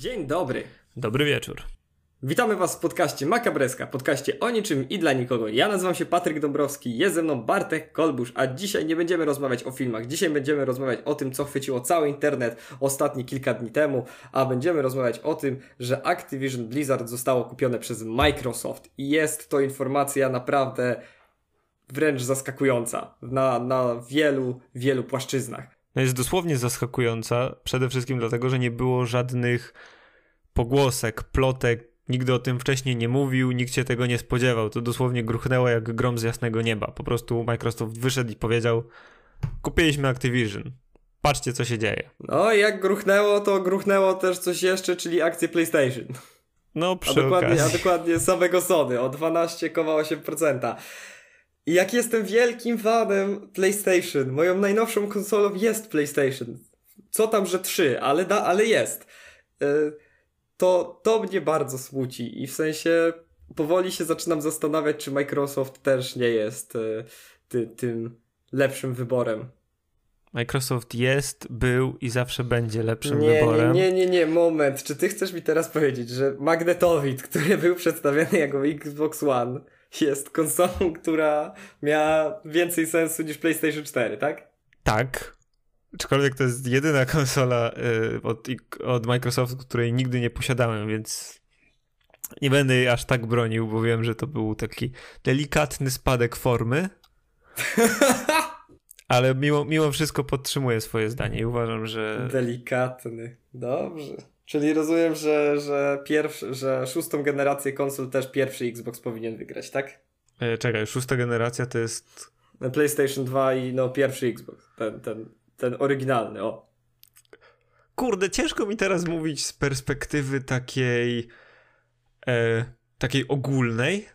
Dzień dobry. Dobry wieczór. Witamy Was w podcaście Makabreska, podcaście o niczym i dla nikogo. Ja nazywam się Patryk Dąbrowski, jest ze mną Bartek Kolbusz, a dzisiaj nie będziemy rozmawiać o filmach. Dzisiaj będziemy rozmawiać o tym, co chwyciło cały internet ostatnie kilka dni temu, a będziemy rozmawiać o tym, że Activision Blizzard zostało kupione przez Microsoft. I jest to informacja naprawdę wręcz zaskakująca na, na wielu, wielu płaszczyznach. No jest dosłownie zaskakująca, przede wszystkim dlatego, że nie było żadnych pogłosek, plotek, nigdy o tym wcześniej nie mówił, nikt się tego nie spodziewał. To dosłownie gruchnęło jak grom z jasnego nieba. Po prostu Microsoft wyszedł i powiedział: Kupiliśmy Activision. Patrzcie, co się dzieje. No, jak gruchnęło, to gruchnęło też coś jeszcze, czyli akcje PlayStation. No, przy a dokładnie, okazji. a dokładnie samego Sony o 12,8%. I jak jestem wielkim fanem PlayStation, moją najnowszą konsolą jest PlayStation. Co tam, że 3, ale, da, ale jest. Yy, to, to mnie bardzo smuci i w sensie powoli się zaczynam zastanawiać, czy Microsoft też nie jest yy, ty, tym lepszym wyborem. Microsoft jest, był i zawsze będzie lepszym nie, wyborem. Nie, nie, nie, nie, moment. Czy ty chcesz mi teraz powiedzieć, że Magnetowid, który był przedstawiony jako Xbox One, jest konsolą, która miała więcej sensu niż PlayStation 4, tak? Tak. Aczkolwiek to jest jedyna konsola y, od, od Microsoftu, której nigdy nie posiadałem, więc nie będę jej aż tak bronił, bo wiem, że to był taki delikatny spadek formy. Ale mimo, mimo wszystko podtrzymuję swoje zdanie i uważam, że. Delikatny. Dobrze. Czyli rozumiem, że, że, pierwszy, że szóstą generację konsol też pierwszy Xbox powinien wygrać, tak? E, czekaj, szósta generacja to jest. PlayStation 2 i no pierwszy Xbox. Ten, ten, ten oryginalny, o. Kurde, ciężko mi teraz mówić z perspektywy takiej. E, takiej ogólnej,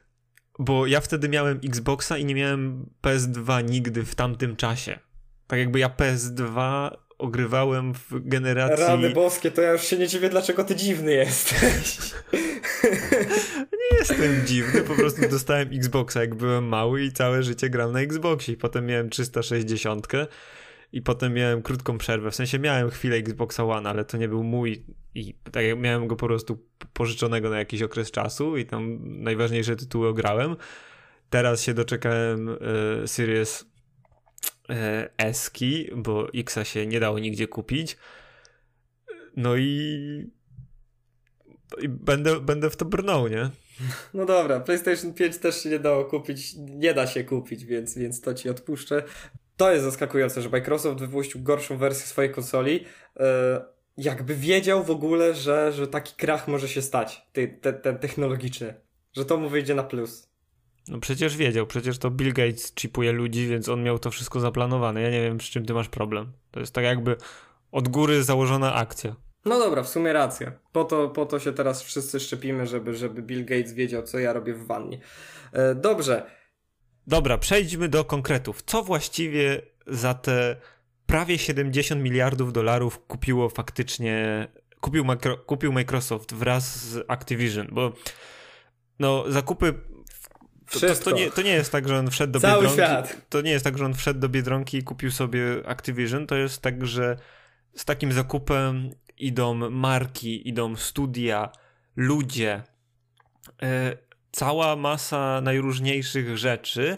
bo ja wtedy miałem Xboxa i nie miałem PS2 nigdy w tamtym czasie. Tak jakby ja PS2 ogrywałem w generacji... Rany boskie, to ja już się nie dziwię, dlaczego ty dziwny jesteś. nie jestem dziwny, po prostu dostałem Xboxa jak byłem mały i całe życie gram na Xboxie. Potem miałem 360 i potem miałem krótką przerwę. W sensie miałem chwilę Xboxa One, ale to nie był mój i tak jak miałem go po prostu pożyczonego na jakiś okres czasu i tam najważniejsze tytuły ograłem. Teraz się doczekałem y, Series Eski, bo Xa się nie dało nigdzie kupić. No i, i będę, będę w to brnął, nie? No dobra, PlayStation 5 też się nie dało kupić, nie da się kupić, więc, więc to ci odpuszczę. To jest zaskakujące, że Microsoft wypuścił gorszą wersję swojej konsoli. Yy, jakby wiedział w ogóle, że, że taki krach może się stać, ten technologiczny, że to mu wyjdzie na plus. No przecież wiedział, przecież to Bill Gates chipuje ludzi, więc on miał to wszystko zaplanowane. Ja nie wiem, z czym ty masz problem. To jest tak jakby od góry założona akcja. No dobra, w sumie racja. Po to, po to się teraz wszyscy szczepimy, żeby, żeby Bill Gates wiedział, co ja robię w wannie. Yy, dobrze. Dobra, przejdźmy do konkretów. Co właściwie za te prawie 70 miliardów dolarów kupiło faktycznie, kupił, Micro, kupił Microsoft wraz z Activision, bo no zakupy to, to, nie, to nie jest tak, że on wszedł do Cały Biedronki. Świat. To nie jest tak, że on wszedł do Biedronki i kupił sobie Activision. To jest tak, że z takim zakupem idą marki, idą studia, ludzie, yy, cała masa najróżniejszych rzeczy.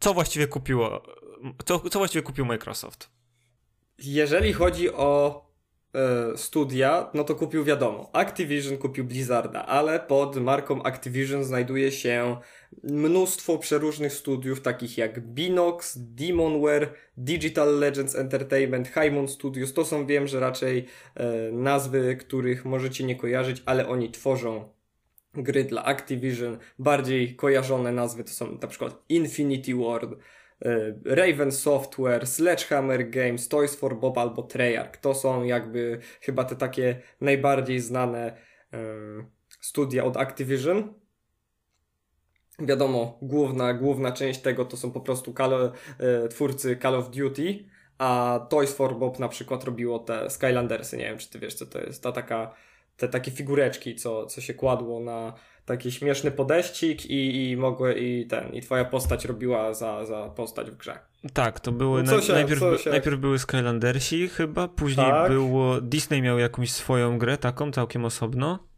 Co właściwie kupiło co, co właściwie kupił Microsoft? Jeżeli chodzi o e, studia, no to kupił wiadomo. Activision kupił Blizzarda, ale pod marką Activision znajduje się mnóstwo przeróżnych studiów, takich jak Binox, Demonware, Digital Legends Entertainment, Highmon Studios. To są, wiem, że raczej e, nazwy, których możecie nie kojarzyć, ale oni tworzą gry dla Activision. Bardziej kojarzone nazwy to są na przykład Infinity Ward, Raven Software, Sledgehammer Games, Toys for Bob albo Treyarch. To są jakby chyba te takie najbardziej znane studia od Activision. Wiadomo, główna, główna część tego to są po prostu Call, twórcy Call of Duty, a Toys for Bob na przykład robiło te Skylandersy. Nie wiem, czy ty wiesz, co to jest. Ta taka te takie figureczki, co, co się kładło na taki śmieszny podeścik i, i mogły i ten, i twoja postać robiła za, za postać w grze. Tak, to były no się, najpierw, się... najpierw były Skylandersi chyba, później tak. było Disney miał jakąś swoją grę taką całkiem osobno.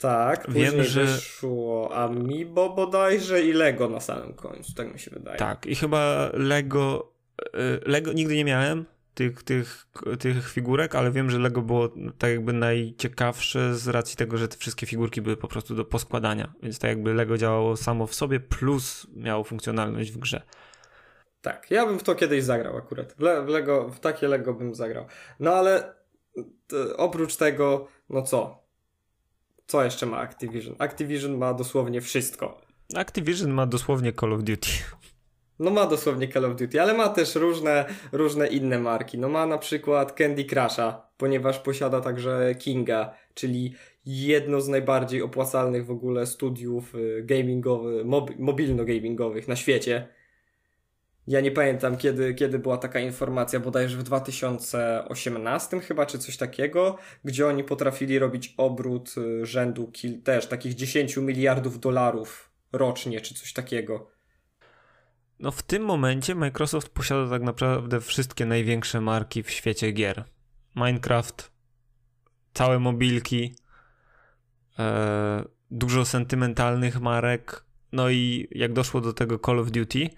Tak, Wiem, że wyszło Amiibo bodajże i Lego na samym końcu, tak mi się wydaje. Tak, i chyba Lego e, Lego nigdy nie miałem, tych, tych, tych figurek, ale wiem, że Lego było tak jakby najciekawsze z racji tego, że te wszystkie figurki były po prostu do poskładania, więc tak jakby Lego działało samo w sobie, plus miało funkcjonalność w grze. Tak, ja bym w to kiedyś zagrał akurat. W, Le w Lego, w takie Lego bym zagrał. No ale oprócz tego, no co? Co jeszcze ma Activision? Activision ma dosłownie wszystko. Activision ma dosłownie Call of Duty. No ma dosłownie Call of Duty, ale ma też różne, różne inne marki. No ma na przykład Candy Crusha, ponieważ posiada także Kinga, czyli jedno z najbardziej opłacalnych w ogóle studiów y, gamingowych, mob, mobilno-gamingowych na świecie. Ja nie pamiętam, kiedy, kiedy była taka informacja, bodajże w 2018 chyba, czy coś takiego, gdzie oni potrafili robić obrót y, rzędu kil, też takich 10 miliardów dolarów rocznie, czy coś takiego. No w tym momencie Microsoft posiada tak naprawdę wszystkie największe marki w świecie gier. Minecraft, całe mobilki, e, dużo sentymentalnych marek, no i jak doszło do tego Call of Duty,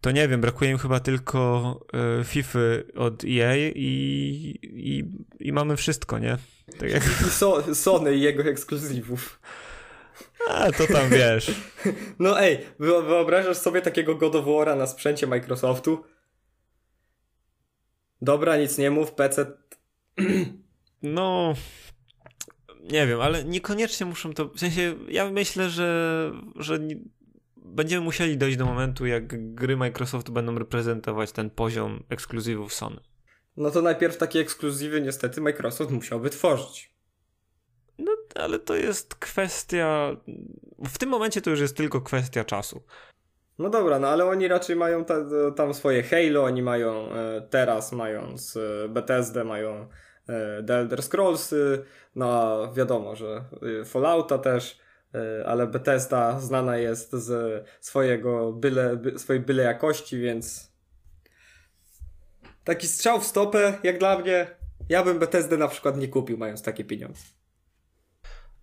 to nie wiem, brakuje im chyba tylko e, FIFA od EA i, i, i mamy wszystko, nie? Tak jak... Sony i jego ekskluzywów. A, to tam wiesz. No ej, wyobrażasz sobie takiego God of War'a na sprzęcie Microsoftu? Dobra, nic nie mów, PC... No... Nie wiem, ale niekoniecznie muszą to... W sensie, ja myślę, że, że będziemy musieli dojść do momentu, jak gry Microsoftu będą reprezentować ten poziom ekskluzywów Sony. No to najpierw takie ekskluzywy niestety Microsoft musiałby tworzyć. No, ale to jest kwestia. W tym momencie to już jest tylko kwestia czasu. No dobra, no ale oni raczej mają ta, tam swoje Halo, oni mają e, teraz, mając e, Bethesdę, mają e, The Elder Scrolls, no wiadomo, że Fallouta też, ale Bethesda znana jest z swojego byle, swojej byle jakości, więc taki strzał w stopę, jak dla mnie, ja bym Bethesdę na przykład nie kupił, mając takie pieniądze.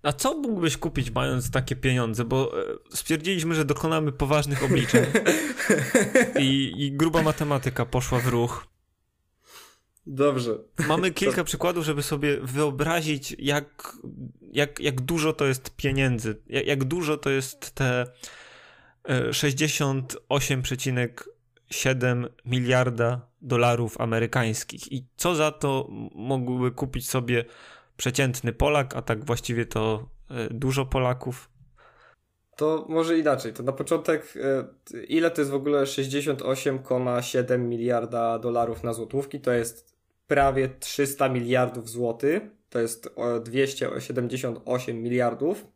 A co mógłbyś kupić mając takie pieniądze? Bo e, stwierdziliśmy, że dokonamy poważnych obliczeń i, i gruba matematyka poszła w ruch. Dobrze. Mamy kilka to... przykładów, żeby sobie wyobrazić, jak, jak, jak dużo to jest pieniędzy, jak, jak dużo to jest te 68,7 e, miliarda dolarów amerykańskich i co za to mogłyby kupić sobie przeciętny Polak, a tak właściwie to e, dużo Polaków. To może inaczej. To na początek, e, ile to jest w ogóle 68,7 miliarda dolarów na złotówki? To jest prawie 300 miliardów złotych. To jest 278 miliardów.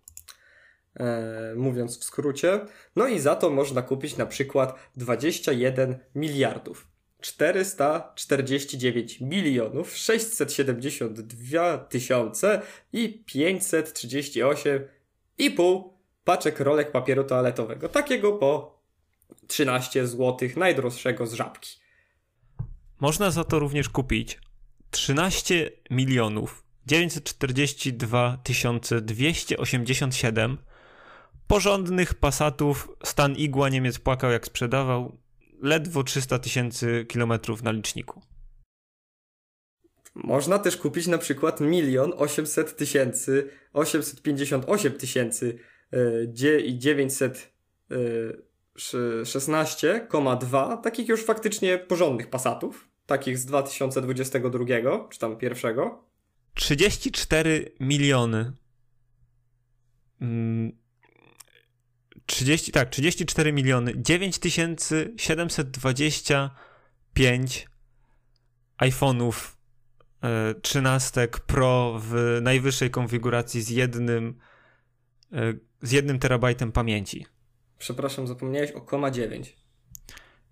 E, mówiąc w skrócie. No i za to można kupić na przykład 21 miliardów. 449 milionów 672 tysiące i 538 i pół paczek rolek papieru toaletowego. Takiego po 13 zł najdroższego z żabki. Można za to również kupić 13 milionów 942 287 porządnych pasatów. Stan Igła Niemiec płakał jak sprzedawał ledwo 300 tysięcy kilometrów na liczniku. Można też kupić na przykład milion 800 tysięcy, 858 tysięcy e, i 916,2 e, takich już faktycznie porządnych pasatów, takich z 2022 czy tam pierwszego. 34 miliony mm, 30, tak, 34 miliony, 9725 iPhone'ów e, 13 Pro w najwyższej konfiguracji z jednym e, z jednym terabajtem pamięci. Przepraszam, zapomniałeś o 0,9.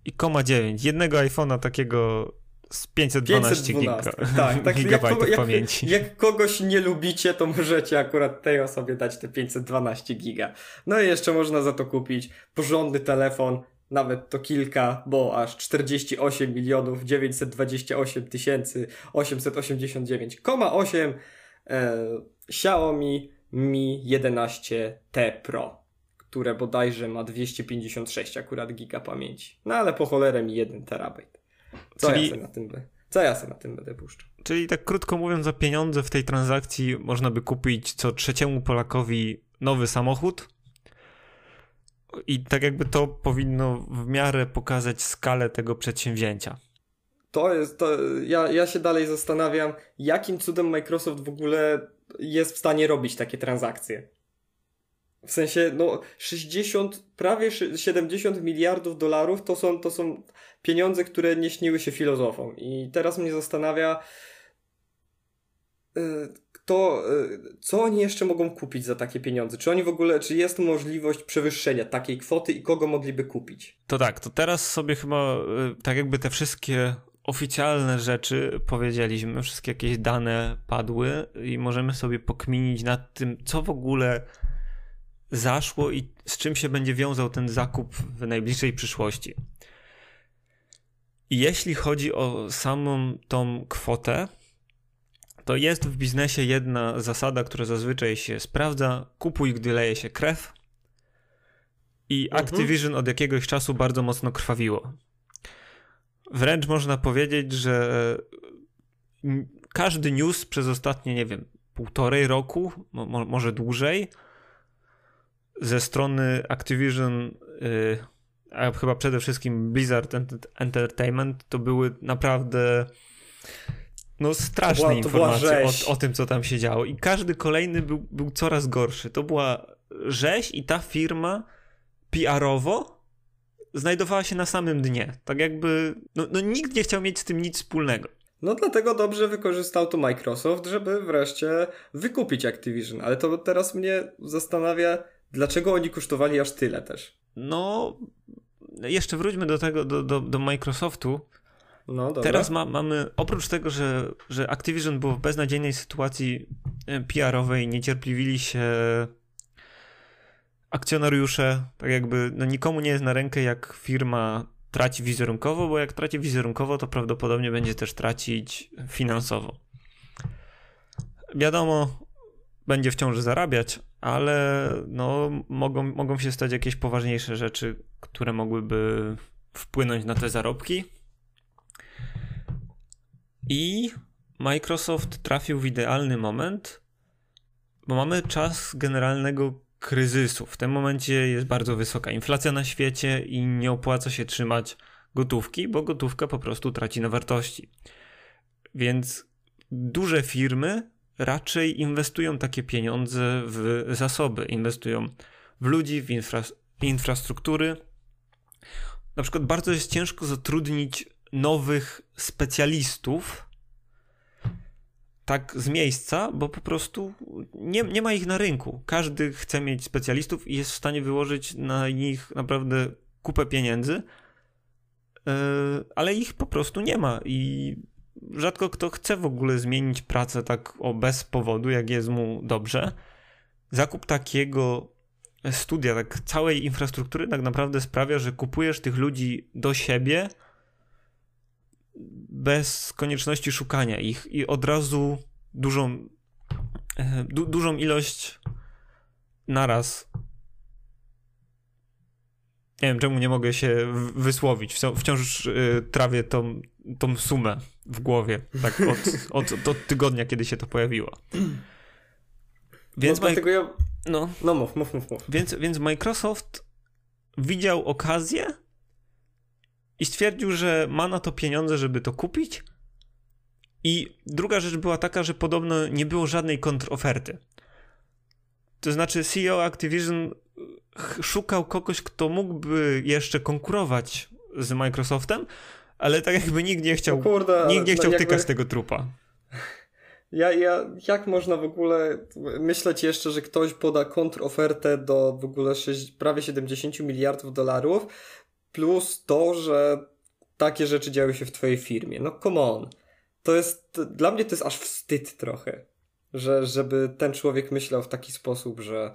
I 0,9. Jednego iPhone'a takiego z 512, 512 giga, tak, tak, gigabajtów jak, pamięci. Jak, jak, kogoś nie lubicie, to możecie akurat tej osobie dać te 512 giga. No i jeszcze można za to kupić porządny telefon, nawet to kilka, bo aż 48 milionów 928 tysięcy 889,8 e, Xiaomi Mi 11T Pro, które bodajże ma 256 akurat giga pamięci. No ale po cholerę mi 1 terabajt. Co Czyli... ja sobie na tym by, co ja sobie na tym będę puszczał? Czyli tak krótko mówiąc, za pieniądze w tej transakcji można by kupić co trzeciemu Polakowi nowy samochód. I tak jakby to powinno w miarę pokazać skalę tego przedsięwzięcia. To jest, to ja, ja się dalej zastanawiam, jakim cudem Microsoft w ogóle jest w stanie robić takie transakcje. W sensie, no, 60, prawie 70 miliardów dolarów to są, to są pieniądze, które nie śniły się filozofom. I teraz mnie zastanawia, y, to y, co oni jeszcze mogą kupić za takie pieniądze? Czy oni w ogóle, czy jest możliwość przewyższenia takiej kwoty i kogo mogliby kupić? To tak, to teraz sobie chyba y, tak jakby te wszystkie oficjalne rzeczy powiedzieliśmy, wszystkie jakieś dane padły i możemy sobie pokminić nad tym, co w ogóle zaszło i z czym się będzie wiązał ten zakup w najbliższej przyszłości. I jeśli chodzi o samą tą kwotę, to jest w biznesie jedna zasada, która zazwyczaj się sprawdza: kupuj, gdy leje się krew. I mhm. Activision od jakiegoś czasu bardzo mocno krwawiło. Wręcz można powiedzieć, że każdy news przez ostatnie, nie wiem, półtorej roku, mo może dłużej, ze strony Activision, yy, a chyba przede wszystkim Blizzard Entertainment, to były naprawdę no straszne była, informacje o, o, tym, co tam się działo. I każdy kolejny był, był coraz gorszy. To była rzeź i ta firma PR-owo znajdowała się na samym dnie. Tak jakby, no, no nikt nie chciał mieć z tym nic wspólnego. No dlatego dobrze wykorzystał to Microsoft, żeby wreszcie wykupić Activision. Ale to teraz mnie zastanawia, dlaczego oni kosztowali aż tyle też. No, jeszcze wróćmy do tego, do, do, do Microsoftu. No. Teraz ma, mamy, oprócz tego, że, że Activision było w beznadziejnej sytuacji e, PR-owej, niecierpliwili się akcjonariusze, tak jakby no nikomu nie jest na rękę, jak firma traci wizerunkowo, bo jak traci wizerunkowo, to prawdopodobnie będzie też tracić finansowo. Wiadomo, będzie wciąż zarabiać, ale no, mogą, mogą się stać jakieś poważniejsze rzeczy, które mogłyby wpłynąć na te zarobki. I Microsoft trafił w idealny moment, bo mamy czas generalnego kryzysu. W tym momencie jest bardzo wysoka inflacja na świecie i nie opłaca się trzymać gotówki, bo gotówka po prostu traci na wartości. Więc duże firmy raczej inwestują takie pieniądze w zasoby, inwestują w ludzi, w infra infrastruktury. Na przykład bardzo jest ciężko zatrudnić nowych specjalistów tak z miejsca, bo po prostu nie, nie ma ich na rynku. Każdy chce mieć specjalistów i jest w stanie wyłożyć na nich naprawdę kupę pieniędzy, yy, ale ich po prostu nie ma i rzadko kto chce w ogóle zmienić pracę tak o bez powodu, jak jest mu dobrze. Zakup takiego studia, tak całej infrastruktury tak naprawdę sprawia, że kupujesz tych ludzi do siebie bez konieczności szukania ich i od razu dużą, e, du, dużą ilość naraz. Nie wiem, czemu nie mogę się wysłowić. Wciąż y, trawię tą, tą sumę w głowie, tak od, od, od tygodnia, kiedy się to pojawiło. Więc no, dlatego ja... No, no mów, mów, mów, mów. Więc, więc Microsoft widział okazję i stwierdził, że ma na to pieniądze, żeby to kupić. I druga rzecz była taka, że podobno nie było żadnej kontroferty. To znaczy CEO Activision szukał kogoś, kto mógłby jeszcze konkurować z Microsoftem, ale tak jakby nikt nie chciał, no kurde, nikt nie chciał no jakby... tykać tego trupa. Ja, ja, jak można w ogóle myśleć jeszcze, że ktoś poda kontrofertę do w ogóle 6, prawie 70 miliardów dolarów, plus to, że takie rzeczy działy się w twojej firmie. No come on. To jest, dla mnie to jest aż wstyd trochę, że, żeby ten człowiek myślał w taki sposób, że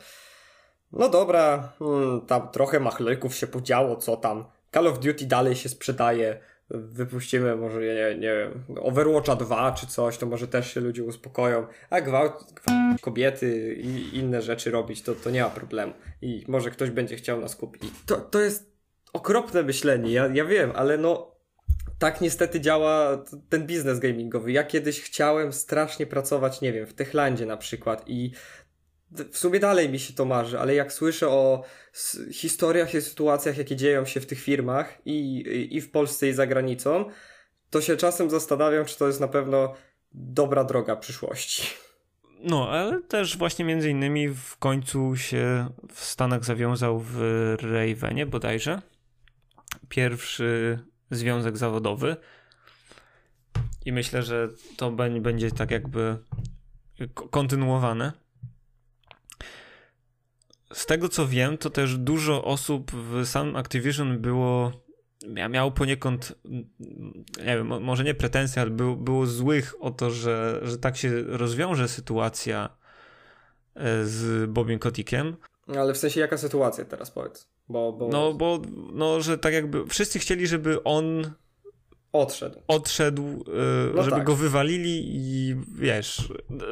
no dobra, hmm, tam trochę machleków się podziało, co tam. Call of Duty dalej się sprzedaje. Wypuścimy może, nie, nie wiem, Overwatcha 2 czy coś, to może też się ludzie uspokoją. A gwałt, gwałt kobiety i inne rzeczy robić, to, to nie ma problemu. I może ktoś będzie chciał nas kupić. To, to jest okropne myślenie, ja, ja wiem, ale no tak niestety działa ten biznes gamingowy. Ja kiedyś chciałem strasznie pracować, nie wiem, w Techlandzie na przykład i w sumie dalej mi się to marzy, ale jak słyszę o historiach i sytuacjach, jakie dzieją się w tych firmach i, i w Polsce i za granicą, to się czasem zastanawiam, czy to jest na pewno dobra droga przyszłości. No, ale też właśnie między innymi w końcu się w Stanach zawiązał w Ravenie bodajże. Pierwszy związek zawodowy. I myślę, że to będzie tak jakby kontynuowane z tego co wiem, to też dużo osób w samym Activision było miało poniekąd, nie wiem, może nie pretensje, ale było, było złych o to, że, że tak się rozwiąże sytuacja e, z Bobiem Kotikiem. Ale w sensie jaka sytuacja teraz powiedz? Bo, bo... No, bo no, że tak jakby wszyscy chcieli, żeby on Odszedł. Odszedł, yy, no żeby tak. go wywalili i wiesz,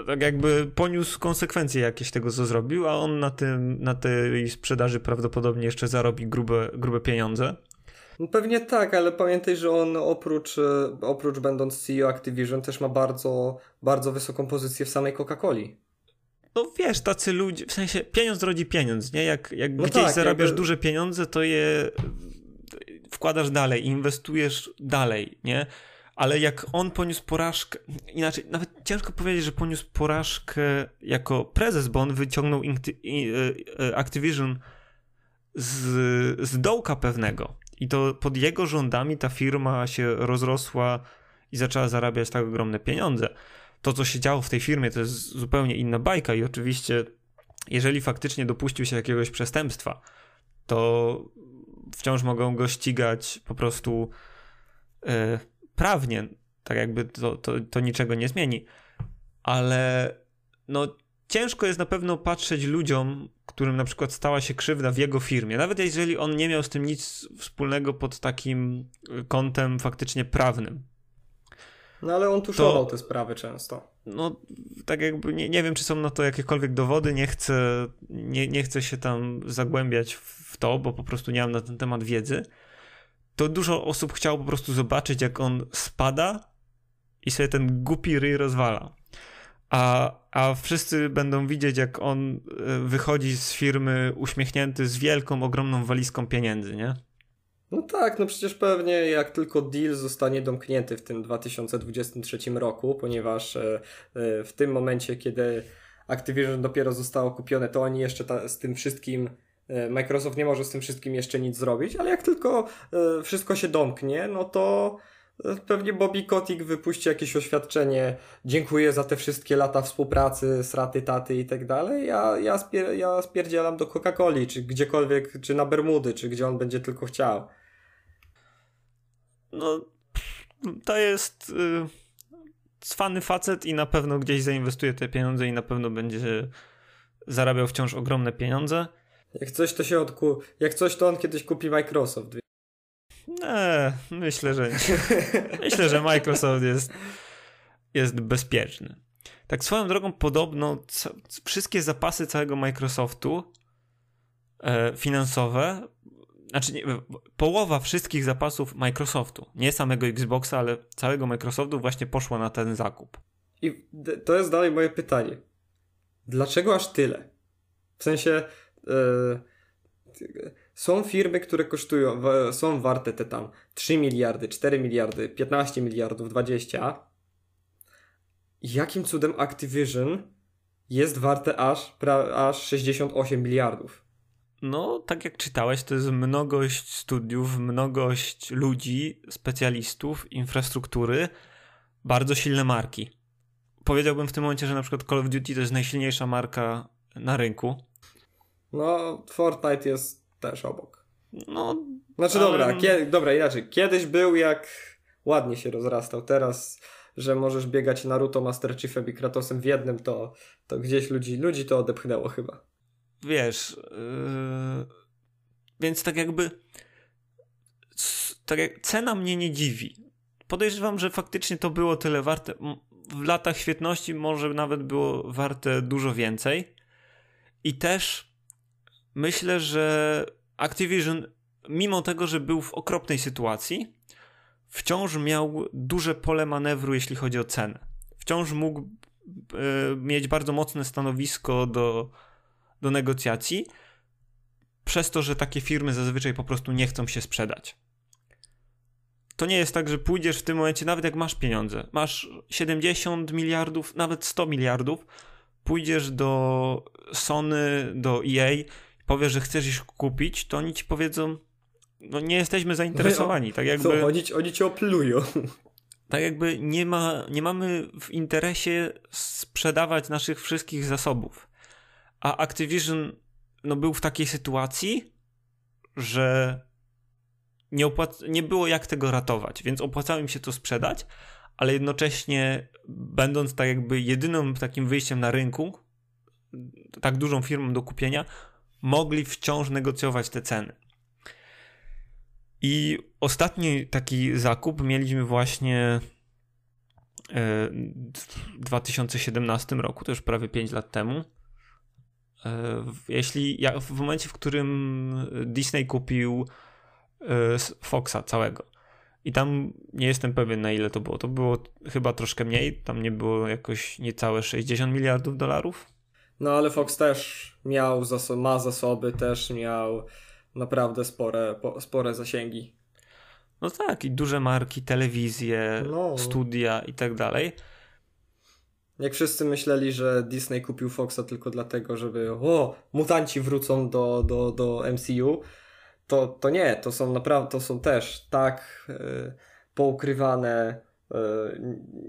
tak jakby poniósł konsekwencje jakieś tego, co zrobił, a on na, tym, na tej sprzedaży prawdopodobnie jeszcze zarobi grube, grube pieniądze. No pewnie tak, ale pamiętaj, że on oprócz, e, oprócz będąc CEO Activision też ma bardzo, bardzo wysoką pozycję w samej Coca-Coli. No wiesz, tacy ludzie, w sensie pieniądz rodzi pieniądz, nie? Jak, jak no gdzieś tak, zarabiasz jakby... duże pieniądze, to je wkładasz dalej, inwestujesz dalej, nie? Ale jak on poniósł porażkę, inaczej, nawet ciężko powiedzieć, że poniósł porażkę jako prezes, bo on wyciągnął e, e, Activision z, z dołka pewnego. I to pod jego rządami ta firma się rozrosła i zaczęła zarabiać tak ogromne pieniądze. To, co się działo w tej firmie, to jest zupełnie inna bajka, i oczywiście, jeżeli faktycznie dopuścił się jakiegoś przestępstwa, to wciąż mogą go ścigać po prostu yy, prawnie, tak jakby to, to, to niczego nie zmieni. Ale no ciężko jest na pewno patrzeć ludziom, którym na przykład stała się krzywda w jego firmie, nawet jeżeli on nie miał z tym nic wspólnego pod takim kątem faktycznie prawnym. No ale on tuszował to, te sprawy często. No, tak jakby nie, nie wiem, czy są na to jakiekolwiek dowody, nie chcę, nie, nie chcę się tam zagłębiać w to, bo po prostu nie mam na ten temat wiedzy. To dużo osób chciało po prostu zobaczyć, jak on spada i sobie ten głupi ryj rozwala. A, a wszyscy będą widzieć, jak on e, wychodzi z firmy uśmiechnięty z wielką, ogromną walizką pieniędzy, nie? No tak, no przecież pewnie jak tylko deal zostanie domknięty w tym 2023 roku, ponieważ e, e, w tym momencie, kiedy Activision dopiero zostało kupione, to oni jeszcze ta, z tym wszystkim e, Microsoft nie może z tym wszystkim jeszcze nic zrobić, ale jak tylko wszystko się domknie, no to pewnie Bobby Kotick wypuści jakieś oświadczenie, dziękuję za te wszystkie lata współpracy, sraty, taty i tak dalej, ja, ja, spier ja spierdzielam do Coca-Coli, czy gdziekolwiek, czy na Bermudy, czy gdzie on będzie tylko chciał no to jest y, cwany facet i na pewno gdzieś zainwestuje te pieniądze i na pewno będzie zarabiał wciąż ogromne pieniądze. Jak coś to się odku... Jak coś to on kiedyś kupi Microsoft. Nie, myślę, że nie. myślę, że Microsoft jest, jest bezpieczny. Tak swoją drogą podobno wszystkie zapasy całego Microsoftu e, finansowe znaczy nie, połowa wszystkich zapasów Microsoftu, nie samego Xboxa, ale całego Microsoftu właśnie poszła na ten zakup. I to jest dalej moje pytanie. Dlaczego aż tyle? W sensie yy, są firmy, które kosztują, są warte te tam 3 miliardy, 4 miliardy, 15 miliardów, 20. Jakim cudem Activision jest warte aż, pra, aż 68 miliardów? No, tak jak czytałeś, to jest mnogość studiów, mnogość ludzi, specjalistów, infrastruktury, bardzo silne marki. Powiedziałbym w tym momencie, że na przykład Call of Duty to jest najsilniejsza marka na rynku. No, Fortnite jest też obok. No, Znaczy Ale... dobra, kie... dobra, inaczej. Kiedyś był jak ładnie się rozrastał. Teraz, że możesz biegać Naruto, Master Chiefem i Kratosem w jednym, to, to gdzieś ludzi, ludzi to odepchnęło chyba. Wiesz, yy... więc tak jakby tak jak cena mnie nie dziwi. Podejrzewam, że faktycznie to było tyle warte. W latach świetności może nawet było warte dużo więcej. I też myślę, że Activision, mimo tego, że był w okropnej sytuacji, wciąż miał duże pole manewru, jeśli chodzi o cenę. Wciąż mógł e, mieć bardzo mocne stanowisko do, do negocjacji, przez to, że takie firmy zazwyczaj po prostu nie chcą się sprzedać. To nie jest tak, że pójdziesz w tym momencie, nawet jak masz pieniądze, masz 70 miliardów, nawet 100 miliardów, pójdziesz do Sony, do EA, powiesz, że chcesz ich kupić, to oni ci powiedzą, no nie jesteśmy zainteresowani. Tak jakby, Co, oni, oni cię oplują. Tak jakby nie, ma, nie mamy w interesie sprzedawać naszych wszystkich zasobów. A Activision no, był w takiej sytuacji, że nie, opłac- nie było jak tego ratować, więc opłacało im się to sprzedać, ale jednocześnie będąc tak jakby jedynym takim wyjściem na rynku, tak dużą firmą do kupienia, mogli wciąż negocjować te ceny. I ostatni taki zakup mieliśmy właśnie e, w 2017 roku, to już prawie 5 lat temu. Jeśli w momencie, w którym Disney kupił e, Foxa całego. I tam nie jestem pewien na ile to było. To było chyba troszkę mniej, tam nie było jakoś niecałe 60 miliardów dolarów. No ale Fox też miał, zaso- ma zasoby, też miał naprawdę spore, po, spore zasięgi. No tak, i duże marki, telewizje, no. studia i tak dalej. Jak wszyscy myśleli, że Disney kupił Foxa tylko dlatego, żeby o, mutanci wrócą do, do, do MCU, to, to nie, to są naprawdę, to są też tak yy, poukrywane yy,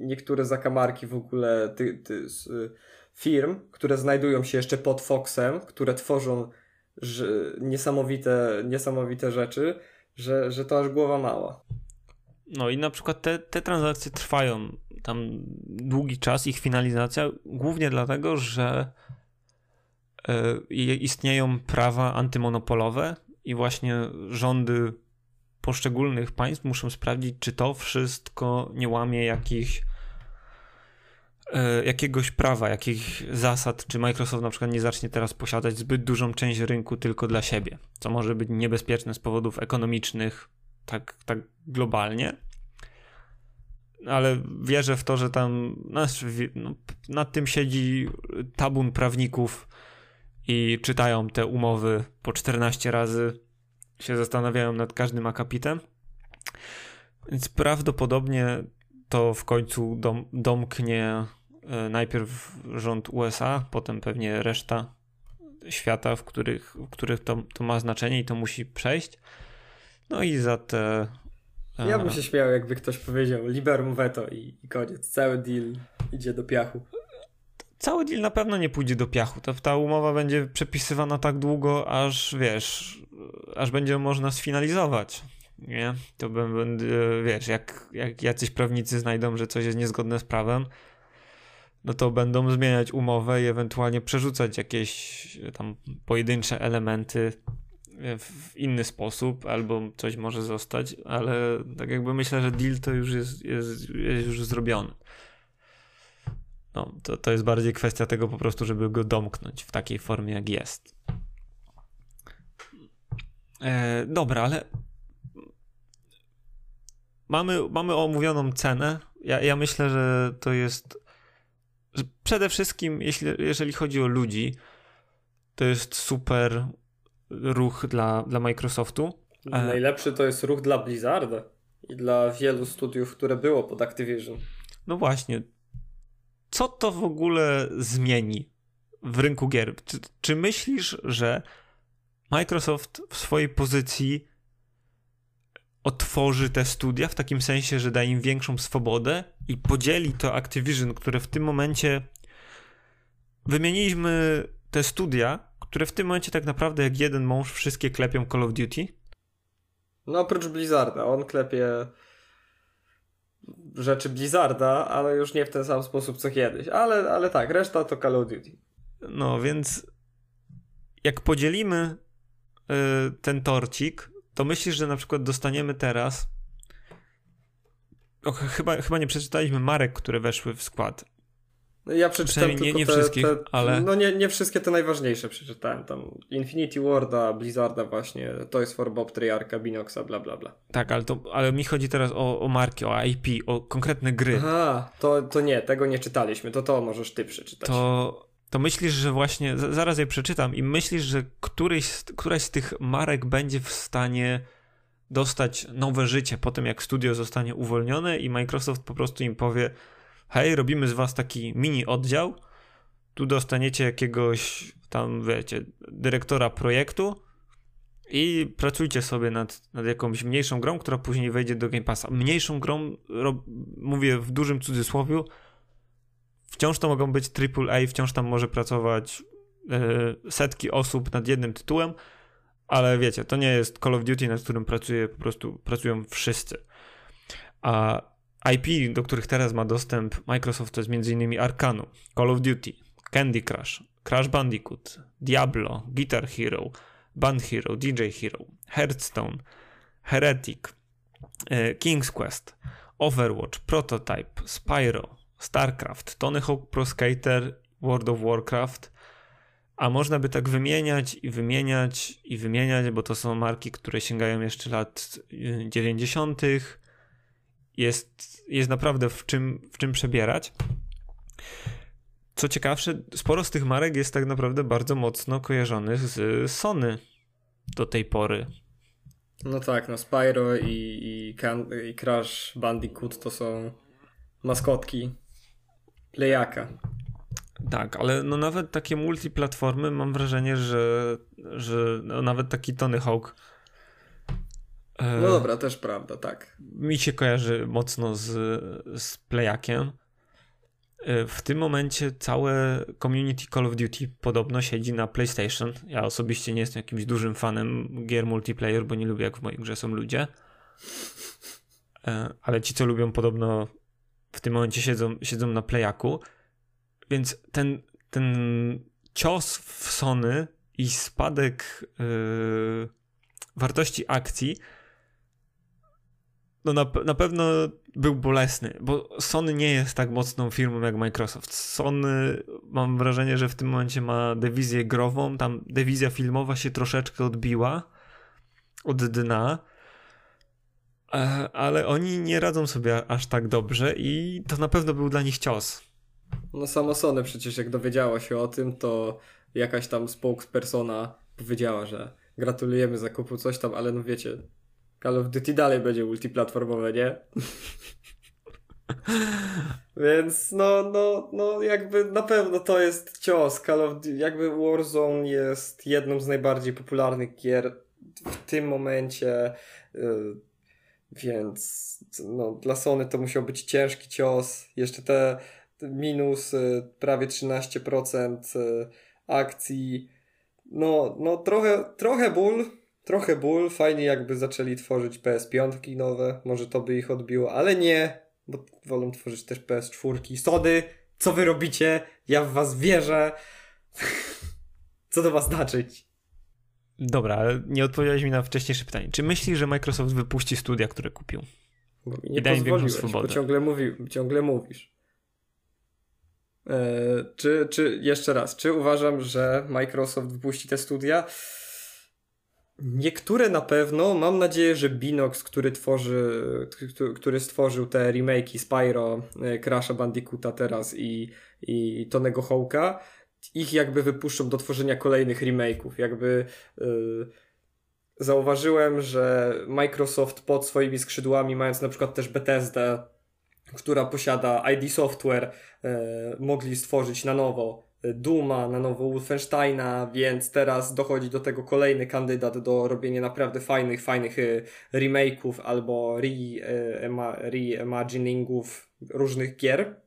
niektóre zakamarki w ogóle ty, ty, yy, firm, które znajdują się jeszcze pod Foxem, które tworzą niesamowite, niesamowite rzeczy, że, że to aż głowa mała. No i na przykład te, te transakcje trwają tam długi czas, ich finalizacja, głównie dlatego, że y, istnieją prawa antymonopolowe i właśnie rządy poszczególnych państw muszą sprawdzić, czy to wszystko nie łamie jakichś E, jakiegoś prawa, jakich zasad, czy Microsoft na przykład nie zacznie teraz posiadać zbyt dużą część rynku tylko dla siebie, co może być niebezpieczne z powodów ekonomicznych, tak, tak globalnie. Ale wierzę w to, że tam no, nad tym siedzi tabun prawników i czytają te umowy po 14 razy, się zastanawiają nad każdym akapitem. Więc prawdopodobnie to w końcu dom, domknie E, najpierw rząd USA, potem pewnie reszta świata, w których, w których to, to ma znaczenie i to musi przejść. No i za te. E, ja bym się śmiał, jakby ktoś powiedział liberum veto i, i koniec. Cały deal idzie do piachu. Cały deal na pewno nie pójdzie do piachu. Ta, ta umowa będzie przepisywana tak długo, aż wiesz, aż będzie można sfinalizować. Nie? To będzie, wiesz, jak, jak jacyś prawnicy znajdą, że coś jest niezgodne z prawem, no to będą zmieniać umowę i ewentualnie przerzucać jakieś tam pojedyncze elementy w inny sposób, albo coś może zostać, ale tak jakby myślę, że deal to już jest, jest, jest już zrobiony. No, to, to jest bardziej kwestia tego po prostu, żeby go domknąć w takiej formie, jak jest. E, dobra, ale mamy, mamy omówioną cenę. Ja, ja myślę, że to jest przede wszystkim, jeśli, jeżeli chodzi o ludzi, to jest super ruch dla, dla Microsoftu. E, Najlepszy to jest ruch dla Blizzarda i dla wielu studiów, które było pod Activision. No właśnie. Co to w ogóle zmieni w rynku gier? Czy, czy myślisz, że Microsoft w swojej pozycji otworzy te studia w takim sensie, że da im większą swobodę i podzieli to Activision, które w tym momencie wymieniliśmy te studia, które w tym momencie tak naprawdę jak jeden mąż wszystkie klepią Call of Duty. No oprócz Blizzarda, on klepie rzeczy Blizzarda, ale już nie w ten sam sposób co kiedyś. Ale, ale tak, reszta to Call of Duty. No więc jak podzielimy y, ten torcik, to myślisz, że na przykład dostaniemy teraz. O, chyba, chyba nie przeczytaliśmy marek, które weszły w skład. No, ja przeczytałem nie, tylko nie te, wszystkich, te, ale... No nie, nie wszystkie te najważniejsze przeczytałem. Tam Infinity Warda, Blizzarda właśnie, Toys for Bob, Treyarcha, Binoxa, bla bla bla. Tak, ale, to, ale mi chodzi teraz o, o marki, o IP, o konkretne gry. Aha, to, to nie, tego nie czytaliśmy, to to możesz ty przeczytać. To, to myślisz, że właśnie, zaraz je przeczytam i myślisz, że któryś, któraś z tych marek będzie w stanie dostać nowe życie po tym, jak studio zostanie uwolnione i Microsoft po prostu im powie hej, robimy z was taki mini oddział, tu dostaniecie jakiegoś tam, wiecie, dyrektora projektu i pracujcie sobie nad, nad jakąś mniejszą grą, która później wejdzie do Game Passa. Mniejszą grą, ro, mówię w dużym cudzysłowiu, wciąż to mogą być AAA, wciąż tam może pracować yy, setki osób nad jednym tytułem, ale wiecie, to nie jest Call of Duty, nad którym pracuje, po prostu pracują wszyscy. A IP, do których teraz ma dostęp Microsoft, to jest m.in. Arkanu, Call of Duty, Candy Crush, Crash Bandicoot, Diablo, Guitar Hero, Band Hero, DJ Hero, Hearthstone, Heretic, e, King's Quest, Overwatch, Prototype, Spyro, StarCraft, Tony Hawk Pro Skater, World of Warcraft, a można by tak wymieniać i wymieniać i wymieniać, bo to są marki, które sięgają jeszcze lat 90., e, jest, jest naprawdę w czym, w czym przebierać. Co ciekawsze, sporo z tych marek jest tak naprawdę bardzo mocno kojarzonych z Sony do tej pory. No tak, no Spyro i, i, Can i Crash Bandicoot to są maskotki Playaka. Tak, ale no nawet takie multiplatformy mam wrażenie, że, że no nawet taki Tony Hawk no e, dobra, też prawda, tak. Mi się kojarzy mocno z, z Playakiem. E, w tym momencie całe community Call of Duty podobno siedzi na PlayStation. Ja osobiście nie jestem jakimś dużym fanem gier multiplayer, bo nie lubię jak w mojej grze są ludzie. E, ale ci, co lubią, podobno w tym momencie siedzą, siedzą na Playaku. Więc ten, ten cios w Sony i spadek yy, wartości akcji no na, na pewno był bolesny, bo Sony nie jest tak mocną firmą jak Microsoft. Sony mam wrażenie, że w tym momencie ma dewizję grową, tam dewizja filmowa się troszeczkę odbiła od dna, e, ale oni nie radzą sobie aż tak dobrze i to na pewno był dla nich cios. No samo Sony przecież jak dowiedziało się o tym, to jakaś tam spokespersona powiedziała, że gratulujemy zakupu coś tam, ale no wiecie, Call of Duty dalej będzie multiplatformowe, nie? Więc no, no, no jakby na pewno to jest cios. Call of Duty, jakby Warzone jest jedną z najbardziej popularnych gier w tym momencie, yy, więc no, dla Sony to musiał być ciężki cios. Jeszcze te minus prawie 13% yy, akcji. No, no trochę, trochę ból, trochę ból, fajnie jakby zaczęli tworzyć PS5 nowe, może to by ich odbiło, ale nie, bo wolą tworzyć też PS4. Sody, co wy robicie? Ja w was wierzę. co to ma znaczyć? Dobra, ale nie odpowiedziałeś mi na wcześniejsze pytanie. Czy myślisz, że Microsoft wypuści studia, które kupił? Bo mi nie I daj im swobodę. Bo ciągle, mówi, ciągle mówisz. Eee, czy, czy, jeszcze raz, czy uważam, że Microsoft wypuści te studia? Niektóre na pewno. Mam nadzieję, że Binox, który tworzy, który stworzył te remake'i Spyro, e, Crash'a Bandicoota teraz i, i Tonego Hawka, ich jakby wypuszczą do tworzenia kolejnych remake'ów. Jakby yy, zauważyłem, że Microsoft pod swoimi skrzydłami, mając na przykład też Bethesda, która posiada ID Software, yy, mogli stworzyć na nowo Duma, na nowo Wolfensteina, więc teraz dochodzi do tego kolejny kandydat do robienia naprawdę fajnych, fajnych y, remake'ów albo reimaginingów różnych gier,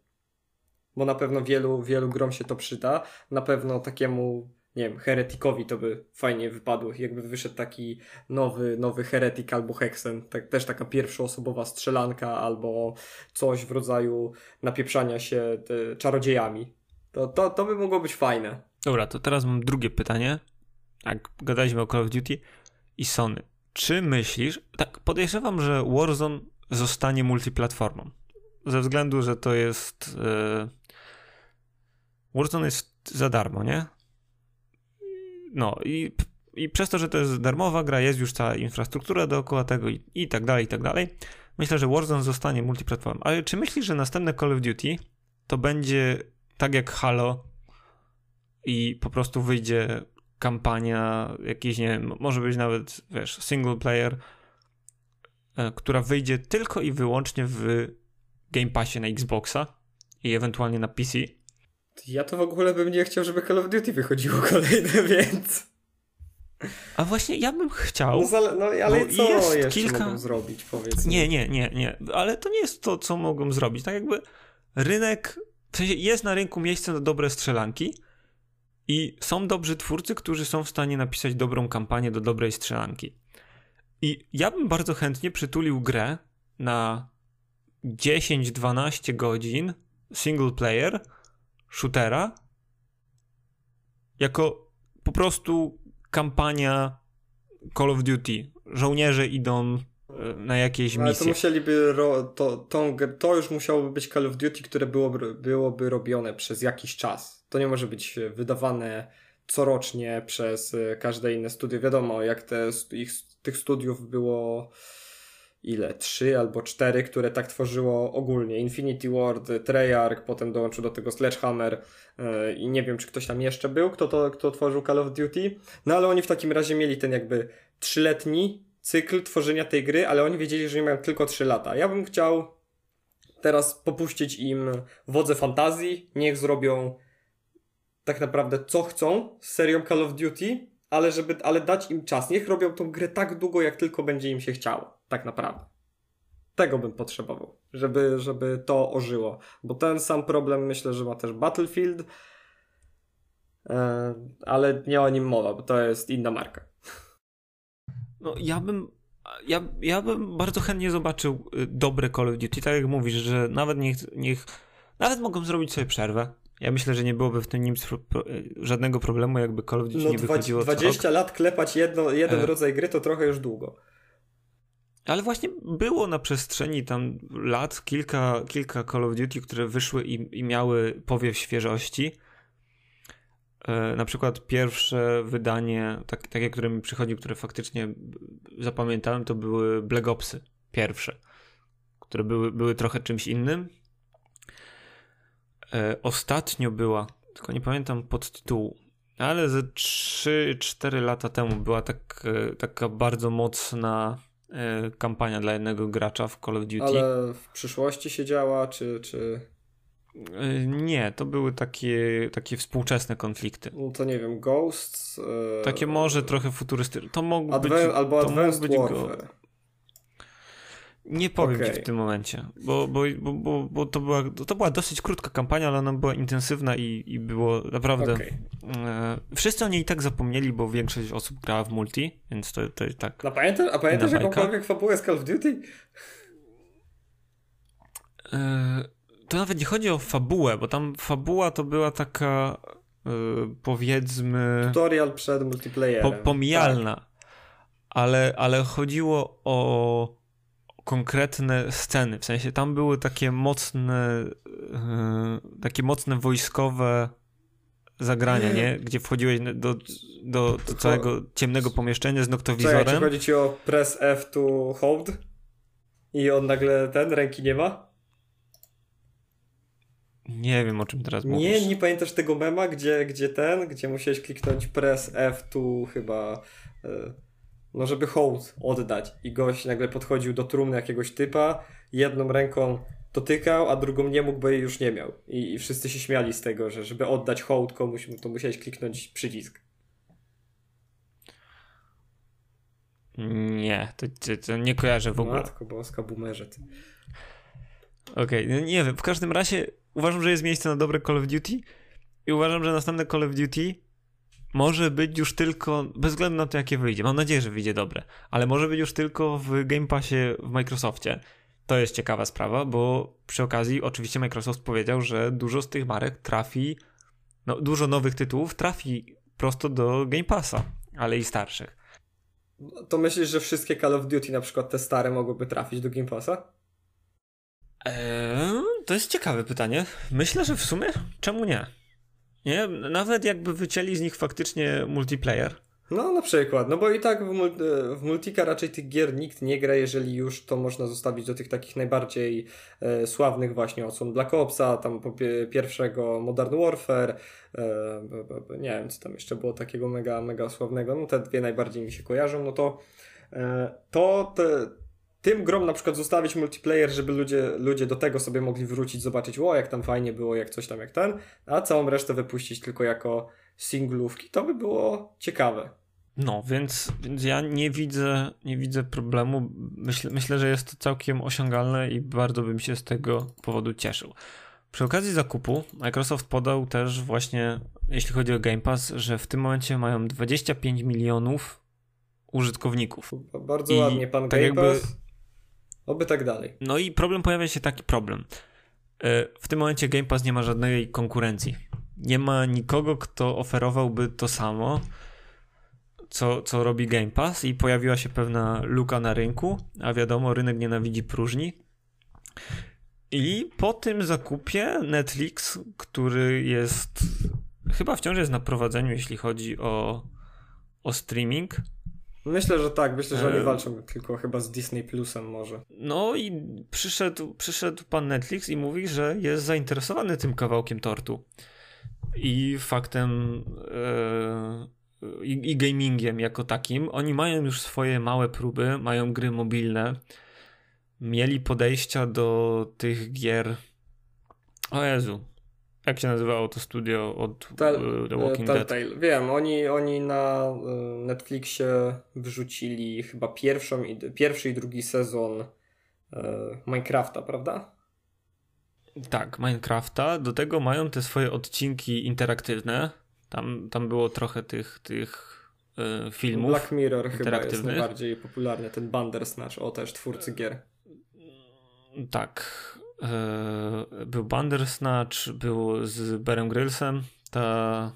bo na pewno wielu, wielu grom się to przyda. Na pewno takiemu nie wiem, Heretikowi to by fajnie wypadło, jakby wyszedł taki nowy, nowy Heretik albo Hexen, tak, też taka pierwszoosobowa strzelanka albo coś w rodzaju napieprzania się czarodziejami. To, to, to by mogło być fajne. Dobra, to teraz mam drugie pytanie. Jak gadaliśmy o Call of Duty i Sony. Czy myślisz, tak podejrzewam, że Warzone zostanie multiplatformą. Ze względu, że to jest. Yy... Warzone jest za darmo, nie? No i, i przez to, że to jest darmowa gra, jest już cała infrastruktura dookoła tego i, i tak dalej, i tak dalej. Myślę, że Warzone zostanie multiplatformą. Ale czy myślisz, że następne Call of Duty to będzie tak jak Halo i po prostu wyjdzie kampania, jakiś, nie wiem, może być nawet, wiesz, single player, e, która wyjdzie tylko i wyłącznie w Game Passie na Xboxa i ewentualnie na PC. Ja to w ogóle bym nie chciał, żeby Call of Duty wychodziło kolejne, więc... A właśnie ja bym chciał. No, zale, no ale co jest jeszcze kilka... mogą zrobić, powiedz. Nie, nie, nie, nie. Ale to nie jest to, co mogą zrobić. Tak jakby rynek, w sensie jest na rynku miejsce na dobre strzelanki, i są dobrzy twórcy, którzy są w stanie napisać dobrą kampanię do dobrej strzelanki. I ja bym bardzo chętnie przytulił grę na 10-12 godzin single player shootera jako po prostu kampania Call of Duty. Żołnierze idą na jakieś misje. Ale to musieliby, ro, to, to, to już musiałoby być Call of Duty, które byłoby, byłoby robione przez jakiś czas to nie może być wydawane corocznie przez e, każde inne studio. Wiadomo, jak te, ich, tych studiów było ile? Trzy albo cztery, które tak tworzyło ogólnie. Infinity Ward, Treyarch, potem dołączył do tego Sledgehammer yy, i nie wiem, czy ktoś tam jeszcze był, kto, to, kto tworzył Call of Duty. No ale oni w takim razie mieli ten jakby trzyletni cykl tworzenia tej gry, ale oni wiedzieli, że mają tylko trzy lata. Ja bym chciał teraz popuścić im wodze fantazji, niech zrobią tak naprawdę co chcą z serią Call of Duty, ale żeby, ale dać im czas. Niech robią tą grę tak długo, jak tylko będzie im się chciało. Tak naprawdę. Tego bym potrzebował, żeby, żeby to ożyło. Bo ten sam problem myślę, że ma też Battlefield, e, ale nie o nim mowa, bo to jest inna marka. No ja bym ja, ja bym bardzo chętnie zobaczył y, dobre Call of Duty, tak jak mówisz, że nawet niech, niech nawet mogą zrobić sobie przerwę, ja myślę, że nie byłoby w tym nim żadnego problemu, jakby Call of Duty no, nie wychodziło 20 lat klepać jedno, jeden e... rodzaj gry to trochę już długo. Ale właśnie było na przestrzeni tam lat kilka, kilka Call of Duty, które wyszły i, i miały powiew świeżości. E, na przykład pierwsze wydanie, tak, takie, które mi przychodzi, które faktycznie zapamiętałem, to były Black Opsy. Pierwsze. Które były, były trochę czymś innym E, ostatnio była, tylko nie pamiętam podtytułu, ale ze 3-4 lata temu była tak, e, taka bardzo mocna kampania dla jednego gracza w Call of Duty. Ale w przyszłości się działa, czy... czy... Nie, to były takie, takie współczesne konflikty. No to nie wiem, Ghosts. Takie może trochę futurystyczne. To mogło Adve być. Albo Advanced być Warfare. Go... Nie powiem okay. ci w tym momencie, bo, bo, bo, bo, bo to, była, to była dosyć krótka kampania, ale ona była intensywna i, i było naprawdę. Okay. E, wszyscy o niej i tak zapomnieli, bo większość osób grała w multi, więc to, to tak. A pamiętasz, a pamiętasz jakąkolwiek fabułę z Call of Duty? E, to nawet nie chodzi o fabułę, bo tam fabuła to była taka e, powiedzmy. Tutorial przed multiplayerem. Po, pomijalna. Tak. Ale, ale chodziło o konkretne sceny, w sensie tam były takie mocne, yy, takie mocne wojskowe zagrania, nie? Gdzie wchodziłeś do, do, do całego ciemnego pomieszczenia z noktowizorem. Czekaj, czy chodzi ci o press F to hold? I on nagle ten, ręki nie ma? Nie wiem, o czym teraz mówisz. Nie, nie pamiętasz tego mema, gdzie, gdzie ten, gdzie musiałeś kliknąć press F to chyba... Yy no żeby hołd oddać i gość nagle podchodził do trumny jakiegoś typa, jedną ręką dotykał, a drugą nie mógł, bo jej już nie miał. I, I, wszyscy się śmiali z tego, że żeby oddać hołd komuś, to musiałeś kliknąć przycisk. Nie, to, to, to nie kojarzę w ogóle. Matko boska, boomerze ty. Okej, okay, no nie wiem, w każdym razie uważam, że jest miejsce na dobre Call of Duty i uważam, że następne Call of Duty może być już tylko, bez względu na to jakie wyjdzie, mam nadzieję, że wyjdzie dobre, ale może być już tylko w Game Passie w Microsoftie. To jest ciekawa sprawa, bo przy okazji oczywiście Microsoft powiedział, że dużo z tych marek trafi, no dużo nowych tytułów trafi prosto do Game Passa, ale i starszych. To myślisz, że wszystkie Call of Duty, na przykład te stare, mogłyby trafić do Game Passa? To jest ciekawe pytanie. Myślę, że w sumie czemu nie? Nie, nawet jakby wycięli z nich faktycznie multiplayer. No, na przykład, no bo i tak w, mul w Multika raczej tych gier nikt nie gra, jeżeli już to można zostawić do tych takich najbardziej e, sławnych właśnie odsłon Black Opsa, tam pierwszego Modern Warfare, e, nie wiem co tam jeszcze było takiego mega, mega sławnego, no te dwie najbardziej mi się kojarzą, no to e, to te, tym grom na przykład zostawić multiplayer, żeby ludzie, ludzie do tego sobie mogli wrócić, zobaczyć, o jak tam fajnie było, jak coś tam, jak ten, a całą resztę wypuścić tylko jako singlówki, to by było ciekawe. No, więc, więc ja nie widzę, nie widzę problemu. Myślę, myślę, że jest to całkiem osiągalne i bardzo bym się z tego powodu cieszył. Przy okazji zakupu Microsoft podał też właśnie, jeśli chodzi o Game Pass, że w tym momencie mają 25 milionów użytkowników. Bardzo I ładnie, pan tak Game Pass. Oby tak dalej. No i problem pojawia się taki problem. E, w tym momencie Game Pass nie ma żadnej konkurencji. Nie ma nikogo, kto oferowałby to samo, co, co robi Game Pass, i pojawiła się pewna luka na rynku, a wiadomo, rynek nienawidzi próżni. I po tym zakupie Netflix, który jest chyba wciąż jest na prowadzeniu, jeśli chodzi o, o streaming, Myślę, że tak. Myślę, że oni walczą tylko chyba z Disney Plusem może. No i przyszedł, przyszedł pan Netflix i mówi, że jest zainteresowany tym kawałkiem tortu. I faktem e, i, i gamingiem jako takim. Oni mają już swoje małe próby, mają gry mobilne. Mieli podejścia do tych gier. O Jezu, jak się nazywało to studio od Tel, e, The Walking Telltale. Dead? Wiem, oni, oni na e, Netflixie wrzucili chyba pierwszą i, pierwszy i drugi sezon e, Minecrafta, prawda? Tak, Minecrafta. Do tego mają te swoje odcinki interaktywne. Tam, tam było trochę tych, tych filmów. Black Mirror chyba jest najbardziej popularny, ten Bandersnatch, o też twórcy gier. Tak. E, był Bandersnatch, był z Berem Grylsem, ta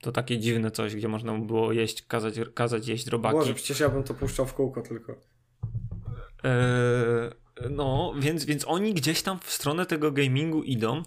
to takie dziwne coś, gdzie można było jeść, kazać, kazać jeść robaki. Boże, przecież ja bym to puszczał w kółko tylko. Eee, no, więc, więc oni gdzieś tam w stronę tego gamingu idą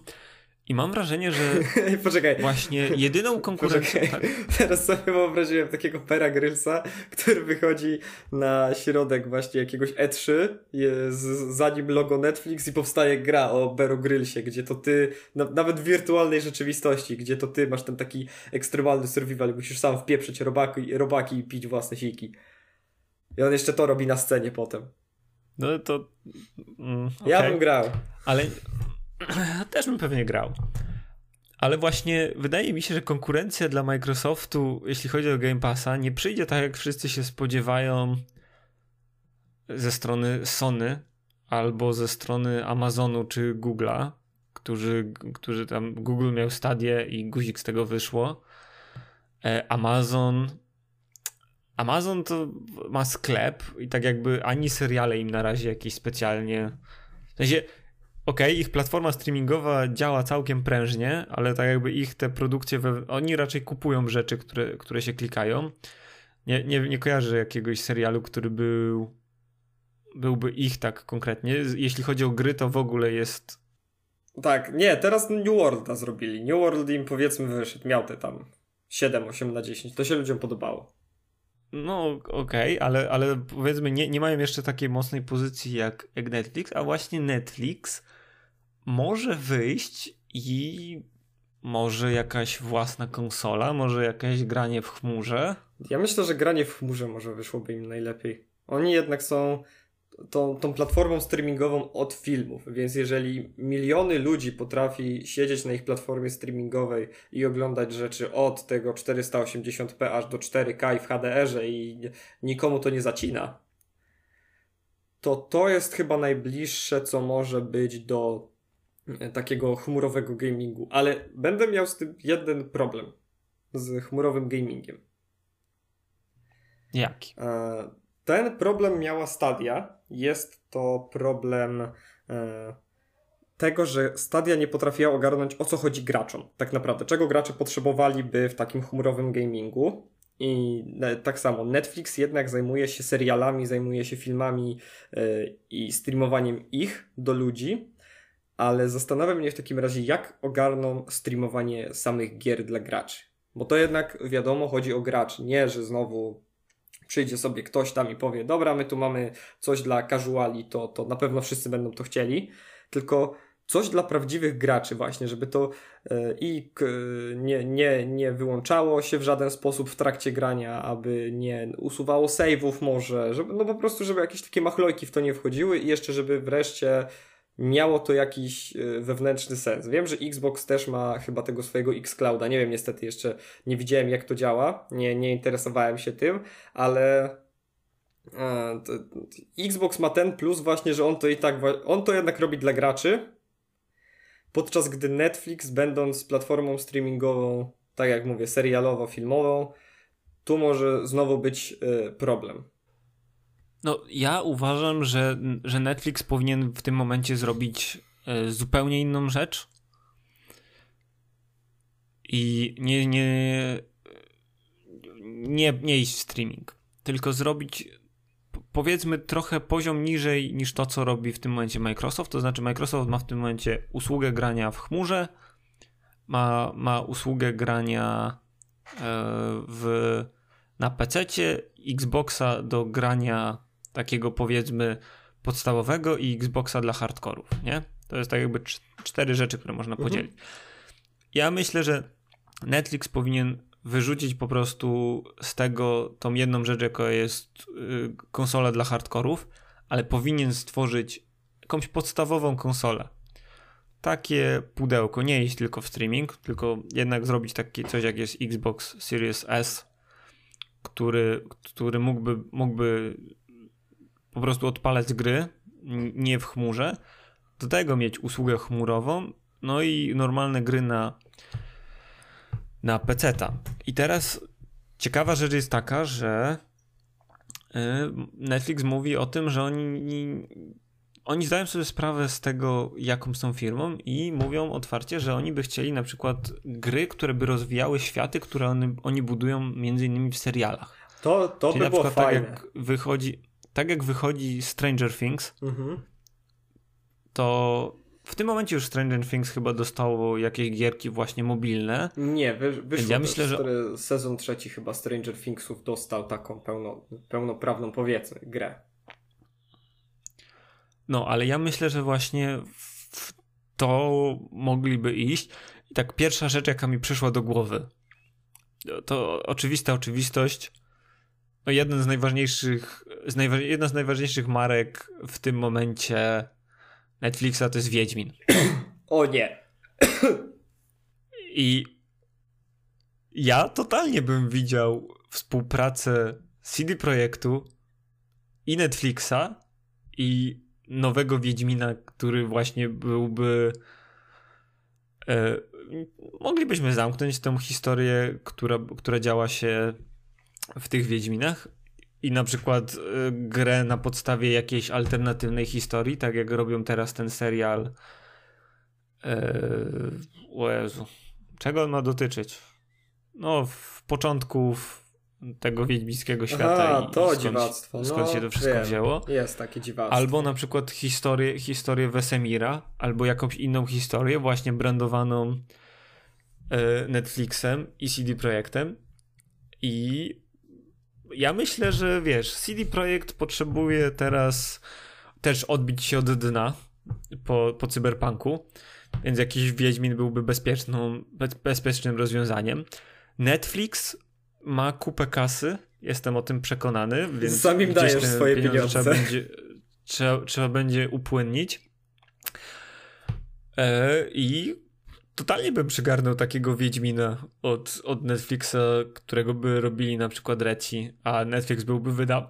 i mam wrażenie, że Poczekaj. właśnie jedyną konkurencją... Tak? Teraz sobie wyobraziłem takiego Pera Grylsa, który wychodzi na środek właśnie jakiegoś E3, jest za nim logo Netflix i powstaje gra o Beru Grylsie, gdzie to ty, na, nawet w wirtualnej rzeczywistości, gdzie to ty masz ten taki ekstremalny survival, musisz sam wpieprzyć robaki, robaki i pić własne siki. I on jeszcze to robi na scenie potem. No to... Mm, okay. Ja bym grał. Ale też bym pewnie grał. Ale właśnie wydaje mi się, że konkurencja dla Microsoftu, jeśli chodzi o Game Passa, nie przyjdzie tak, jak wszyscy się spodziewają ze strony Sony albo ze strony Amazonu czy Google'a, którzy, którzy tam Google miał stadię i guzik z tego wyszło. E, Amazon Amazon to ma sklep i tak jakby ani seriale im na razie jakieś specjalnie w sensie okej, okay, ich platforma streamingowa działa całkiem prężnie, ale tak jakby ich te produkcje, we... oni raczej kupują rzeczy, które, które się klikają. Nie, nie, nie kojarzę jakiegoś serialu, który był byłby ich tak konkretnie. Jeśli chodzi o gry, to w ogóle jest. Tak, nie, teraz New Worlda zrobili. New World im powiedzmy wyszedł, miał te tam 7, 8 na 10. To się ludziom podobało. No okej, okay, ale, ale powiedzmy nie, nie mają jeszcze takiej mocnej pozycji jak, jak Netflix, a właśnie Netflix może wyjść i może jakaś własna konsola, może jakieś granie w chmurze. Ja myślę, że granie w chmurze może wyszłoby im najlepiej. Oni jednak są tą, tą platformą streamingową od filmów, więc jeżeli miliony ludzi potrafi siedzieć na ich platformie streamingowej i oglądać rzeczy od tego 480p aż do 4K i w HDR-ze i nikomu to nie zacina, to to jest chyba najbliższe, co może być do takiego chmurowego gamingu, ale będę miał z tym jeden problem. z chmurowym gamingiem. Jaki? E, ten problem miała Stadia. Jest to problem e, tego, że Stadia nie potrafiła ogarnąć o co chodzi graczom. Tak naprawdę, czego gracze potrzebowaliby w takim chmurowym gamingu. I tak samo Netflix jednak zajmuje się serialami, zajmuje się filmami i streamowaniem ich do ludzi, ale zastanawiam mnie w takim razie, jak ogarną streamowanie samych gier dla graczy. Bo to jednak wiadomo, chodzi o graczy, nie że znowu przyjdzie sobie ktoś tam i powie, dobra, my tu mamy coś dla casuali, to, to na pewno wszyscy będą to chcieli, tylko coś dla prawdziwych graczy właśnie, żeby to e, i nie, nie, nie wyłączało się w żaden sposób w trakcie grania, aby nie usuwało save'ów może, żeby, no po prostu, żeby jakieś takie machlojki w to nie wchodziły i jeszcze, żeby wreszcie miało to jakiś e, wewnętrzny sens. Wiem, że Xbox też ma chyba tego swojego Xclouda, nie wiem, niestety jeszcze nie widziałem jak to działa, nie, nie interesowałem się tym, ale e, Xbox ma ten plus właśnie, że on to i tak, on to jednak robi dla graczy, podczas gdy Netflix, będąc platformą streamingową, tak jak mówię, serialowo-filmową, tu może znowu być y, problem. No, ja uważam, że, że Netflix powinien w tym momencie zrobić y, zupełnie inną rzecz. I nie, nie, nie, nie iść w streaming, tylko zrobić powiedzmy trochę poziom niżej niż to, co robi w tym momencie Microsoft. To znaczy, Microsoft ma w tym momencie usługę grania w chmurze, ma, ma usługę grania e, w, na PC, Xboxa do grania takiego powiedzmy podstawowego i Xboxa dla hardkorów, nie? To jest tak jakby cztery rzeczy, które można mhm. podzielić. Ja myślę, że Netflix powinien wyrzucić po prostu z tego tą jedną rzecz, jaka jest y, konsola dla hardkorów, ale powinien stworzyć jakąś podstawową konsolę. Takie pudełko, nie iść tylko w streaming, tylko jednak zrobić takie coś jak jest Xbox Series S, który, który mógłby, mógłby po prostu odpalać gry, nie w chmurze. Do tego mieć usługę chmurową, no i normalne gry na na PC-ta. I teraz ciekawa rzecz jest taka, że y, Netflix mówi o tym, że oni, oni zdają sobie sprawę z tego, jaką są firmą i mówią otwarcie, że oni by chcieli na przykład gry, które by rozwijały światy, które oni, oni budują między innymi w serialach. To, to Czyli by na było przykład fajne. tak jak wychodzi, tak jak wychodzi Stranger Things, mhm. to w tym momencie już Stranger Things chyba dostało jakieś gierki właśnie mobilne. Nie, wy, wyszło ja myślę, że sezon trzeci chyba Stranger Thingsów dostał taką pełno, pełnoprawną powiedzmy grę. No, ale ja myślę, że właśnie w to mogliby iść. I tak pierwsza rzecz, jaka mi przyszła do głowy, to oczywista oczywistość. No jeden z najważniejszych, z jedna z najważniejszych marek w tym momencie Netflixa to jest Wiedźmin. O nie. I ja totalnie bym widział współpracę CD Projektu i Netflixa i nowego Wiedźmina, który właśnie byłby. E, moglibyśmy zamknąć tą historię, która, która działa się w tych Wiedźminach i na przykład y, grę na podstawie jakiejś alternatywnej historii, tak jak robią teraz ten serial. O Jezu. Czego on ma dotyczyć? No, w początku tego wiedźmińskiego świata Aha, i, to i skąd, dziwactwo. skąd no, się to wszystko wiem. wzięło. Jest takie dziwactwo. Albo na przykład historię, historię Wesemira, albo jakąś inną historię, właśnie brandowaną e, Netflixem i CD Projektem. I ja myślę, że wiesz, CD Projekt potrzebuje teraz też odbić się od dna po, po cyberpunku, więc jakiś Wiedźmin byłby bezpieczną, bez, bezpiecznym rozwiązaniem. Netflix ma kupę kasy, jestem o tym przekonany, więc sam im dajesz swoje pieniądze. Trzeba będzie, trzeba, trzeba będzie upłynnić. E, I totalnie bym przygarnął takiego Wiedźmina od, od Netflixa, którego by robili na przykład Reci, a Netflix byłby wydał.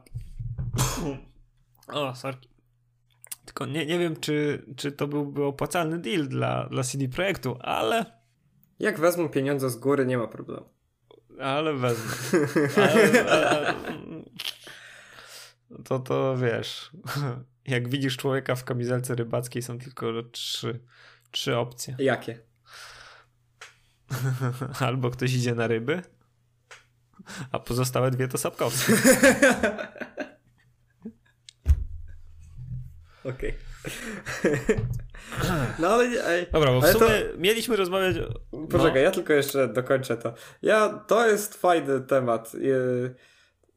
o, sorry. Tylko nie, nie wiem, czy, czy to byłby opłacalny deal dla, dla CD Projektu, ale. Jak wezmą pieniądze z góry, nie ma problemu. Ale wezmę. Ale, ale, to to wiesz. Jak widzisz człowieka w kamizelce rybackiej, są tylko trzy, trzy opcje. Jakie? Albo ktoś idzie na ryby, a pozostałe dwie to sapkowcy. Okej. No ale ej. Dobra, bo w sumie to- mieliśmy rozmawiać... o- Poczekaj, no. ja tylko jeszcze dokończę to. Ja, to jest fajny temat yy,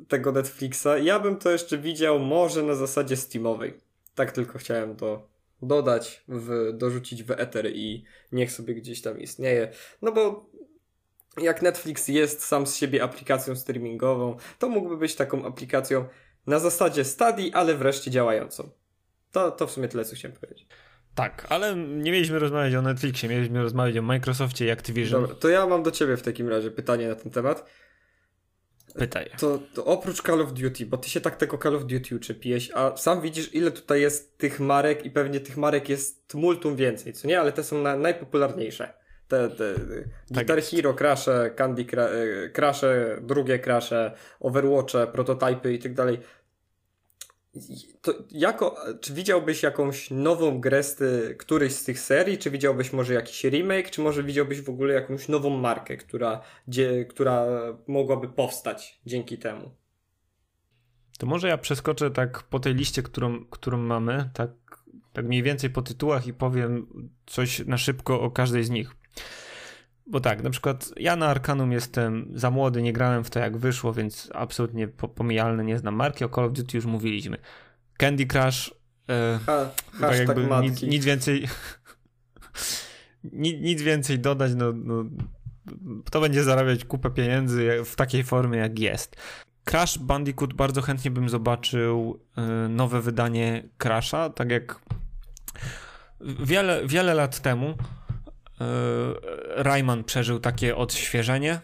tego Netflixa. Ja bym to jeszcze widział może na zasadzie Steamowej. Tak tylko chciałem to dodać, w, dorzucić w eter i niech sobie gdzieś tam istnieje. No bo jak Netflix jest sam z siebie aplikacją streamingową, to mógłby być taką aplikacją na zasadzie Study, ale wreszcie działającą. To, to w sumie tyle, co chciałem powiedzieć. Tak, ale nie mieliśmy rozmawiać o Netflixie, mieliśmy rozmawiać o Microsoftie i Activision. Dobra, to ja mam do ciebie w takim razie pytanie na ten temat. Pytaj. To, to oprócz Call of Duty, bo ty się tak tego Call of Duty uczepiłeś, a sam widzisz ile tutaj jest tych marek i pewnie tych marek jest multum więcej, co nie? Ale te są na, najpopularniejsze. Te, te Tak Guitar. Hero, Crashe, Candy e, Crashe, drugie Crashe, Overwatche, prototypy i tak dalej. To jako, czy widziałbyś jakąś nową grę z ty, któryś z tych serii, czy widziałbyś może jakiś remake, czy może widziałbyś w ogóle jakąś nową markę, która, gdzie, która mogłaby powstać dzięki temu? To może ja przeskoczę tak po tej liście, którą, którą mamy, tak, tak mniej więcej po tytułach i powiem coś na szybko o każdej z nich. Bo tak, na przykład ja na Arkanum jestem za młody, nie grałem w to jak wyszło, więc absolutnie po- pomijalne, nie znam marki. O Call of Duty już mówiliśmy. Candy Crush, e, Ha, tak jakby nic, nic więcej nic, nic więcej dodać, no, no to będzie zarabiać kupę pieniędzy w takiej formie jak jest. Crash Bandicoot bardzo chętnie bym zobaczył y, nowe wydanie Crasha, tak jak wiele, wiele lat temu Rayman przeżył takie odświeżenie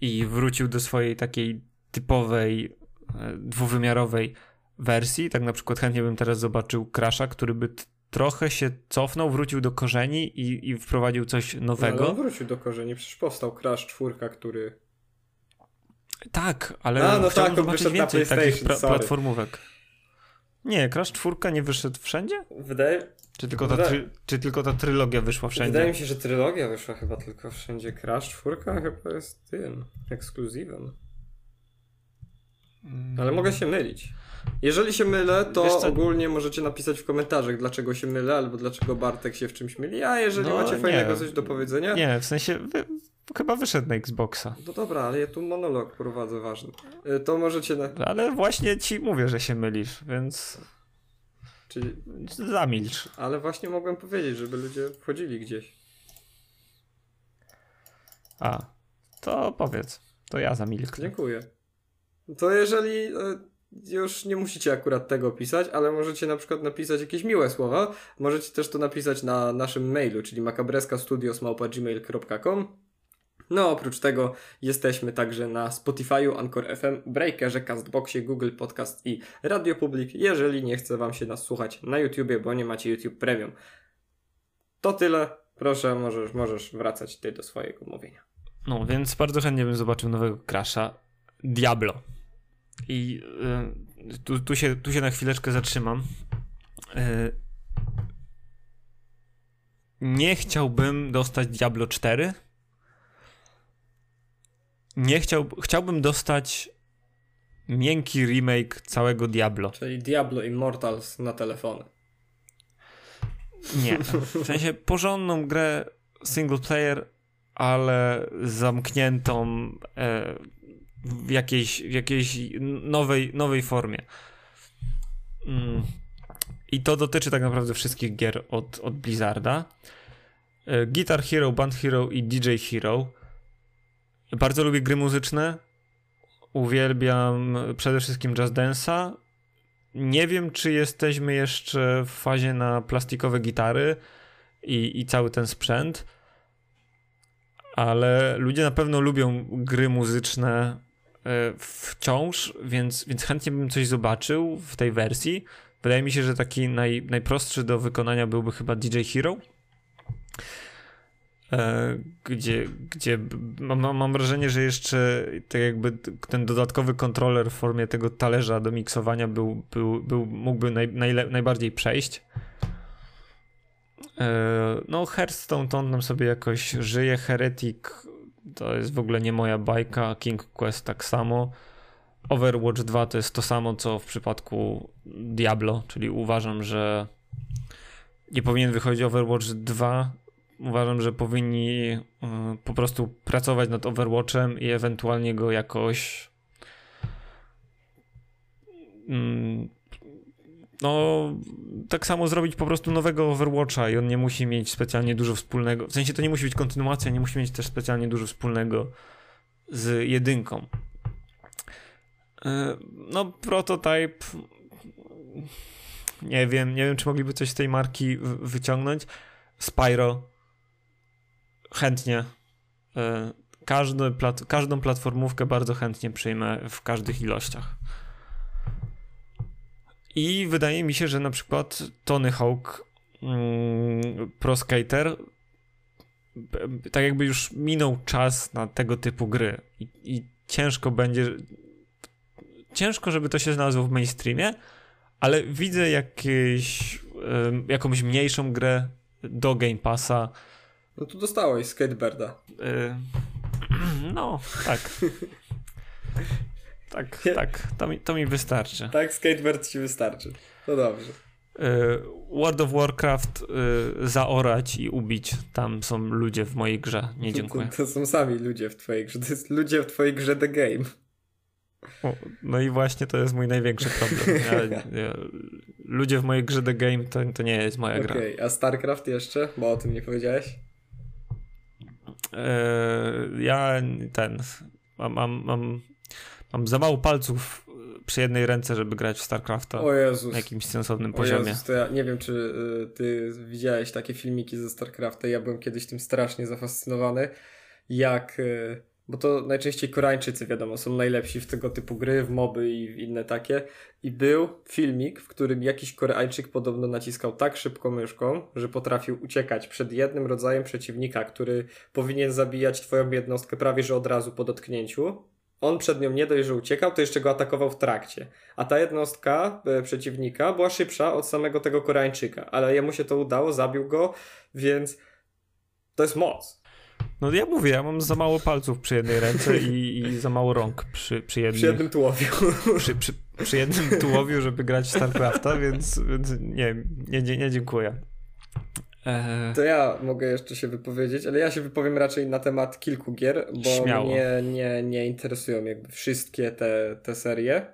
i wrócił do swojej takiej typowej y, dwuwymiarowej wersji. Tak na przykład chętnie bym teraz zobaczył Crasha, który by trochę się cofnął, wrócił do korzeni i, i wprowadził coś No, nowego. on wrócił do korzeni, przecież powstał Crash 4, który... Tak, ale A, no chciałbym tak, on zobaczyć wyszedł na więcej takich PlayStation, pra- platformówek. Nie, Crash 4 nie wyszedł wszędzie? Wydaje, Czy tylko ta, try- czy tylko ta trylogia wyszła wszędzie? wydaje mi się, że trylogia wyszła chyba tylko wszędzie. Crash 4 chyba jest tym, ekskluzywem. Mm. Ale mogę się mylić. Jeżeli się mylę, to ogólnie możecie napisać w komentarzach, dlaczego się mylę, albo dlaczego Bartek się w czymś myli. A jeżeli No, macie nie. fajnego coś do powiedzenia, Nie, w sensie wy, chyba wyszedł na Xboxa. no dobra, ale ja tu monolog prowadzę ważny. Y, To możecie na... Ale właśnie ci mówię, że się mylisz, więc Czyli... zamilcz. Ale właśnie mogłem powiedzieć, żeby ludzie wchodzili gdzieś. A, to powiedz. To ja zamilknę. Dziękuję. To jeżeli e, już nie musicie akurat tego pisać, ale możecie na przykład napisać jakieś miłe słowa, możecie też to napisać na naszym mailu, czyli makabreskastudios.gmail.com No, oprócz tego jesteśmy także na Spotify'u, Anchor FM, Breakerze, Castboxie, Google Podcast i Radio Public, jeżeli nie chce wam się nas słuchać na YouTubie, bo nie macie YouTube Premium. To tyle. Proszę, możesz, możesz wracać ty do swojego mówienia. No, więc bardzo chętnie bym zobaczył nowego Crasha. Diablo. I y, tu, tu, się, tu się na chwileczkę zatrzymam. Y, nie chciałbym dostać Diablo 4. Nie chciał, chciałbym dostać miękki remake całego Diablo. Czyli Diablo Immortals na telefony. Nie. W sensie porządną grę single player, ale zamkniętą e, w jakiejś, w jakiejś nowej, nowej formie. Mm. I to dotyczy tak naprawdę wszystkich gier od, od Blizzarda. E, Guitar Hero, Band Hero i DJ Hero. Bardzo lubię gry muzyczne. Uwielbiam przede wszystkim Just Dance'a. Nie wiem, czy jesteśmy jeszcze w fazie na plastikowe gitary i, i cały ten sprzęt, ale ludzie na pewno lubią gry muzyczne e, wciąż, więc, więc chętnie bym coś zobaczył w tej wersji. Wydaje mi się, że taki naj, najprostszy do wykonania byłby chyba DJ Hero. E, gdzie, gdzie mam, mam wrażenie, że jeszcze tak jakby ten dodatkowy kontroler w formie tego talerza do miksowania był, był, był mógłby naj, najle, najbardziej przejść. E, no, Hearthstone to on tam sobie jakoś żyje. Heretic to jest w ogóle nie moja bajka. King Quest tak samo. Overwatch 2 to jest to samo, co w przypadku Diablo, czyli uważam, że nie powinien wychodzić Overwatch 2. Uważam, że powinni y, po prostu pracować nad Overwatchem i ewentualnie go jakoś mm, no, tak samo zrobić po prostu nowego Overwatcha i on nie musi mieć specjalnie dużo wspólnego. W sensie to nie musi być kontynuacja, nie musi mieć też specjalnie dużo wspólnego z jedynką. E, no, prototype. Nie wiem, nie wiem, czy mogliby coś z tej marki wyciągnąć. Spyro. Chętnie. E, każdy plat każdą platformówkę bardzo chętnie przyjmę w każdych ilościach. I wydaje mi się, że na przykład Tony Hawk mm, Pro Skater tak jakby już minął czas na tego typu gry i, i ciężko będzie ciężko, żeby to się znalazło w mainstreamie, ale widzę jakieś, jakąś mniejszą grę do Game Passa. No tu dostałeś Skateboarda. Y, no, tak. tak, tak. To mi, to mi wystarczy. Tak, Skateboard ci wystarczy. No dobrze. Y, World of Warcraft y, zaorać i ubić. Tam są ludzie w mojej grze. Nie dziękuję. To, to, są sami ludzie w twojej grze. To jest ludzie w twojej grze The Game. O, no i właśnie to jest mój największy problem. Ja, ja, ludzie w mojej grze The Game to, to nie jest moja okay. gra. Okej, a StarCraft jeszcze? Bo o tym nie powiedziałeś. Eee, ja ten. Mam, mam, mam, mam za mało palców przy jednej ręce, żeby grać w StarCrafta o Jezus. na jakimś sensownym poziomie. Jezus, to ja nie wiem, czy y, ty widziałeś takie filmiki ze StarCrafta. Ja byłem kiedyś tym strasznie zafascynowany, jak y, bo to najczęściej Koreańczycy, wiadomo, są najlepsi w tego typu gry, w moby i inne takie. I był filmik, w którym jakiś Koreańczyk podobno naciskał tak szybko myszką, że potrafił uciekać przed jednym rodzajem przeciwnika, który powinien zabijać twoją jednostkę prawie że od razu po dotknięciu. On przed nią nie dość, że uciekał, to jeszcze go atakował w trakcie. A ta jednostka e, przeciwnika była szybsza od samego tego Koreańczyka, ale jemu się to udało, zabił go, więc to jest moc. No ja mówię, ja mam za mało palców przy jednej ręce i, i za mało rąk przy, przy, jednym, przy jednym tułowiu. Przy, przy, przy jednym tułowiu, żeby grać w StarCrafta, więc, więc nie, nie, nie, nie dziękuję. To ja mogę jeszcze się wypowiedzieć, ale ja się wypowiem raczej na temat kilku gier, bo Śmiało. mnie nie, nie interesują jakby wszystkie te, te serie.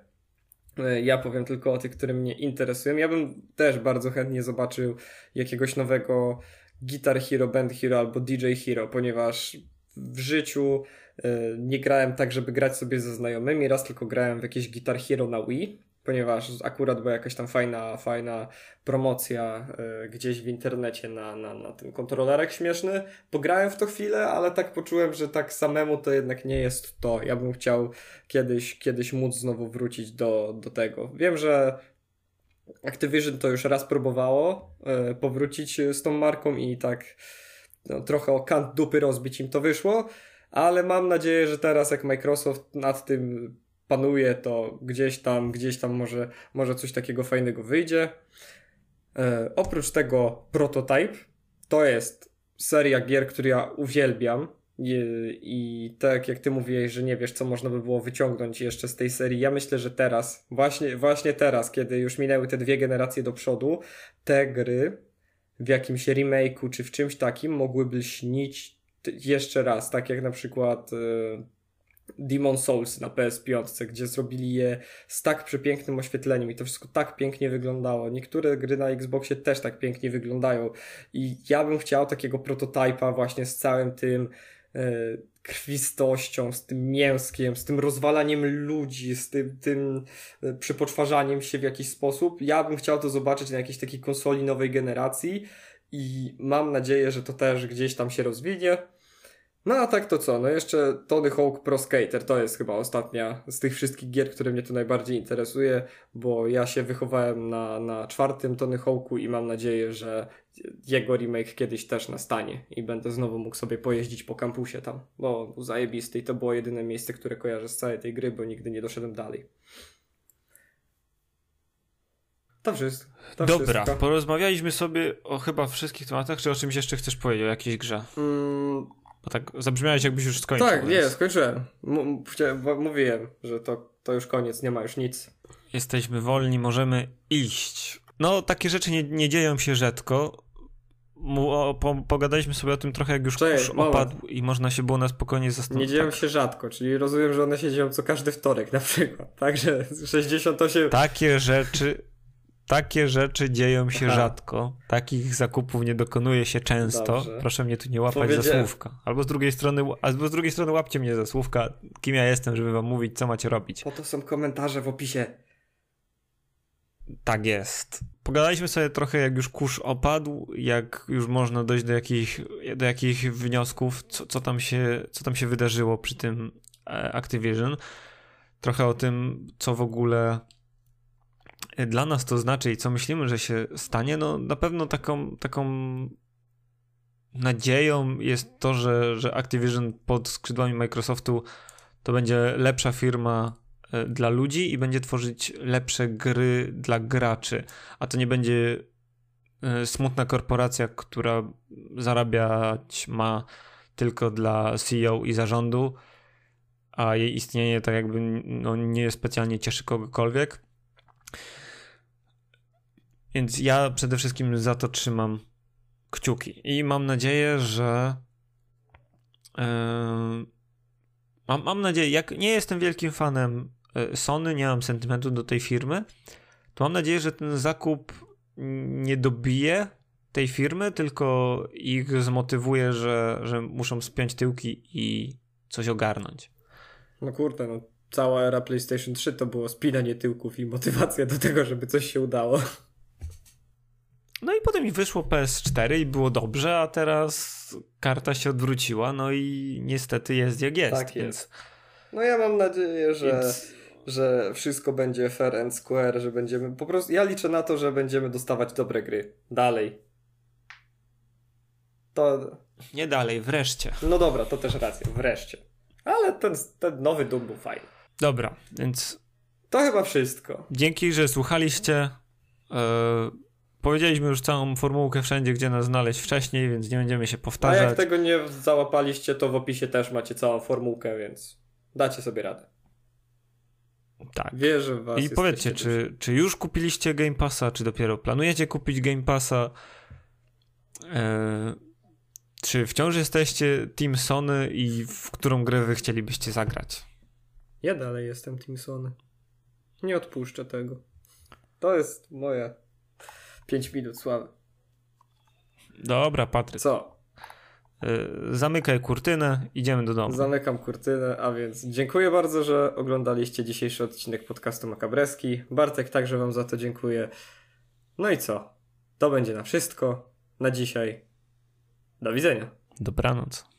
E, ja powiem tylko o tych, które mnie interesują. Ja bym też bardzo chętnie zobaczył jakiegoś nowego Guitar Hero, Band Hero albo DJ Hero, ponieważ w życiu y, nie grałem tak, żeby grać sobie ze znajomymi, raz tylko grałem w jakieś Guitar Hero na Wii, ponieważ akurat była jakaś tam fajna, fajna promocja y, gdzieś w internecie na, na, na ten kontrolerek śmieszny. Pograłem w to chwilę, ale tak poczułem, że tak samemu to jednak nie jest to. Ja bym chciał kiedyś, kiedyś móc znowu wrócić do, do tego. Wiem, że Activision to już raz próbowało e, powrócić z tą marką i tak no, trochę o kant dupy rozbić im to wyszło, ale mam nadzieję, że teraz jak Microsoft nad tym panuje, to gdzieś tam, gdzieś tam może, może coś takiego fajnego wyjdzie. E, oprócz tego Prototype to jest seria gier, którą ja uwielbiam. I, I tak jak ty mówiłeś, że nie wiesz, co można by było wyciągnąć jeszcze z tej serii, ja myślę, że teraz, właśnie, właśnie teraz, kiedy już minęły te dwie generacje do przodu, te gry w jakimś remake'u czy w czymś takim mogłyby śnić jeszcze raz, tak jak na przykład e, Demon Souls na PS5, gdzie zrobili je z tak przepięknym oświetleniem i to wszystko tak pięknie wyglądało. Niektóre gry na Xboxie też tak pięknie wyglądają i ja bym chciał takiego prototypa właśnie z całym tym krwistością, z tym mięskiem, z tym rozwalaniem ludzi, z tym, tym e, przypoczwarzaniem się w jakiś sposób. Ja bym chciał to zobaczyć na jakiejś takiej konsoli nowej generacji i mam nadzieję, że to też gdzieś tam się rozwinie. No a tak to co? No jeszcze Tony Hawk Pro Skater to jest chyba ostatnia z tych wszystkich gier, które mnie tu najbardziej interesuje, bo ja się wychowałem na, na czwartym Tony Hawku i mam nadzieję, że jego remake kiedyś też nastanie i będę znowu mógł sobie pojeździć po kampusie tam, bo był zajebisty i to było jedyne miejsce, które kojarzę z całej tej gry, bo nigdy nie doszedłem dalej. To wszystko. To Dobra, wszystko. porozmawialiśmy sobie o chyba wszystkich tematach, czy o czymś jeszcze chcesz powiedzieć, o jakiejś grze? Mm, Bo tak zabrzmiałeś jakbyś już skończył. tak, nie, więc skończyłem. M- mówiłem, że to, to już koniec, nie ma już nic. Jesteśmy wolni, możemy iść. No, takie rzeczy nie, nie dzieją się rzadko. Mu, o, po, pogadaliśmy sobie o tym trochę, jak już Cześć, kurz moment. opadł i można się było na spokojnie Nie zastanowić. dzieją tak, się rzadko, czyli rozumiem, że one się dzieją co każdy wtorek na przykład. Także 68. Takie rzeczy, takie rzeczy dzieją się Aha. rzadko. Takich zakupów nie dokonuje się często. Dobrze. Proszę mnie tu nie łapać za słówka. Albo z drugiej strony, albo z drugiej strony łapcie mnie za słówka, kim ja jestem, żeby wam mówić, co macie robić. Po to są komentarze w opisie. Tak jest. Pogadaliśmy sobie trochę, jak już kurz opadł, jak już można dojść do jakich, do jakich wniosków, co, co, tam się, co tam się wydarzyło przy tym e, Activision. Trochę o tym, co w ogóle dla nas to znaczy i co myślimy, że się stanie. No na pewno taką, taką nadzieją jest to, że, że Activision pod skrzydłami Microsoftu to będzie lepsza firma e, dla ludzi i będzie tworzyć lepsze gry dla graczy, a to nie będzie e, smutna korporacja, która zarabiać ma tylko dla CEO i zarządu, a jej istnienie tak jakby no, nie specjalnie cieszy kogokolwiek. Więc ja przede wszystkim za to trzymam kciuki i mam nadzieję, że yy, mam, mam nadzieję, jak nie jestem wielkim fanem e, Sony, nie mam sentymentu do tej firmy, to mam nadzieję, że ten zakup nie dobije tej firmy, tylko ich zmotywuje, że, że muszą spiąć tyłki i coś ogarnąć. No kurde, no cała era PlayStation 3 to było spinanie tyłków i motywacja do tego, żeby coś się udało. No i potem mi wyszło PS4 i było dobrze, a teraz karta się odwróciła, no i niestety jest jak jest. Tak więc, jest. No ja mam nadzieję, że, więc że wszystko będzie fair and square, że będziemy po prostu, ja liczę na to, że będziemy dostawać dobre gry. Dalej. To, nie dalej, wreszcie. no dobra, to też racja, wreszcie. Ale ten, ten nowy Doom był fajny. Dobra, więc To chyba wszystko. dzięki, że słuchaliście. Yy, powiedzieliśmy już całą formułkę wszędzie, gdzie nas znaleźć wcześniej, więc nie będziemy się A powtarzać. jak tego nie załapaliście, to w opisie też macie całą formułkę, więc dacie sobie radę. Tak. Wierzę w was. I powiedzcie, czy, czy już kupiliście Game Passa, czy dopiero planujecie kupić Game Passa? E, czy wciąż jesteście Team Sony i w którą grę wy chcielibyście zagrać? Ja dalej jestem Team Sony. Nie odpuszczę tego. To jest moje 5 minut sławy. Dobra, Patryk. Co? E, zamykaj kurtynę, idziemy do domu. Zamykam kurtynę, a więc dziękuję bardzo, że oglądaliście dzisiejszy odcinek podcastu Makabreski. Bartek także wam za to dziękuję. No i co? To będzie na wszystko. Na dzisiaj. Do widzenia. Dobranoc.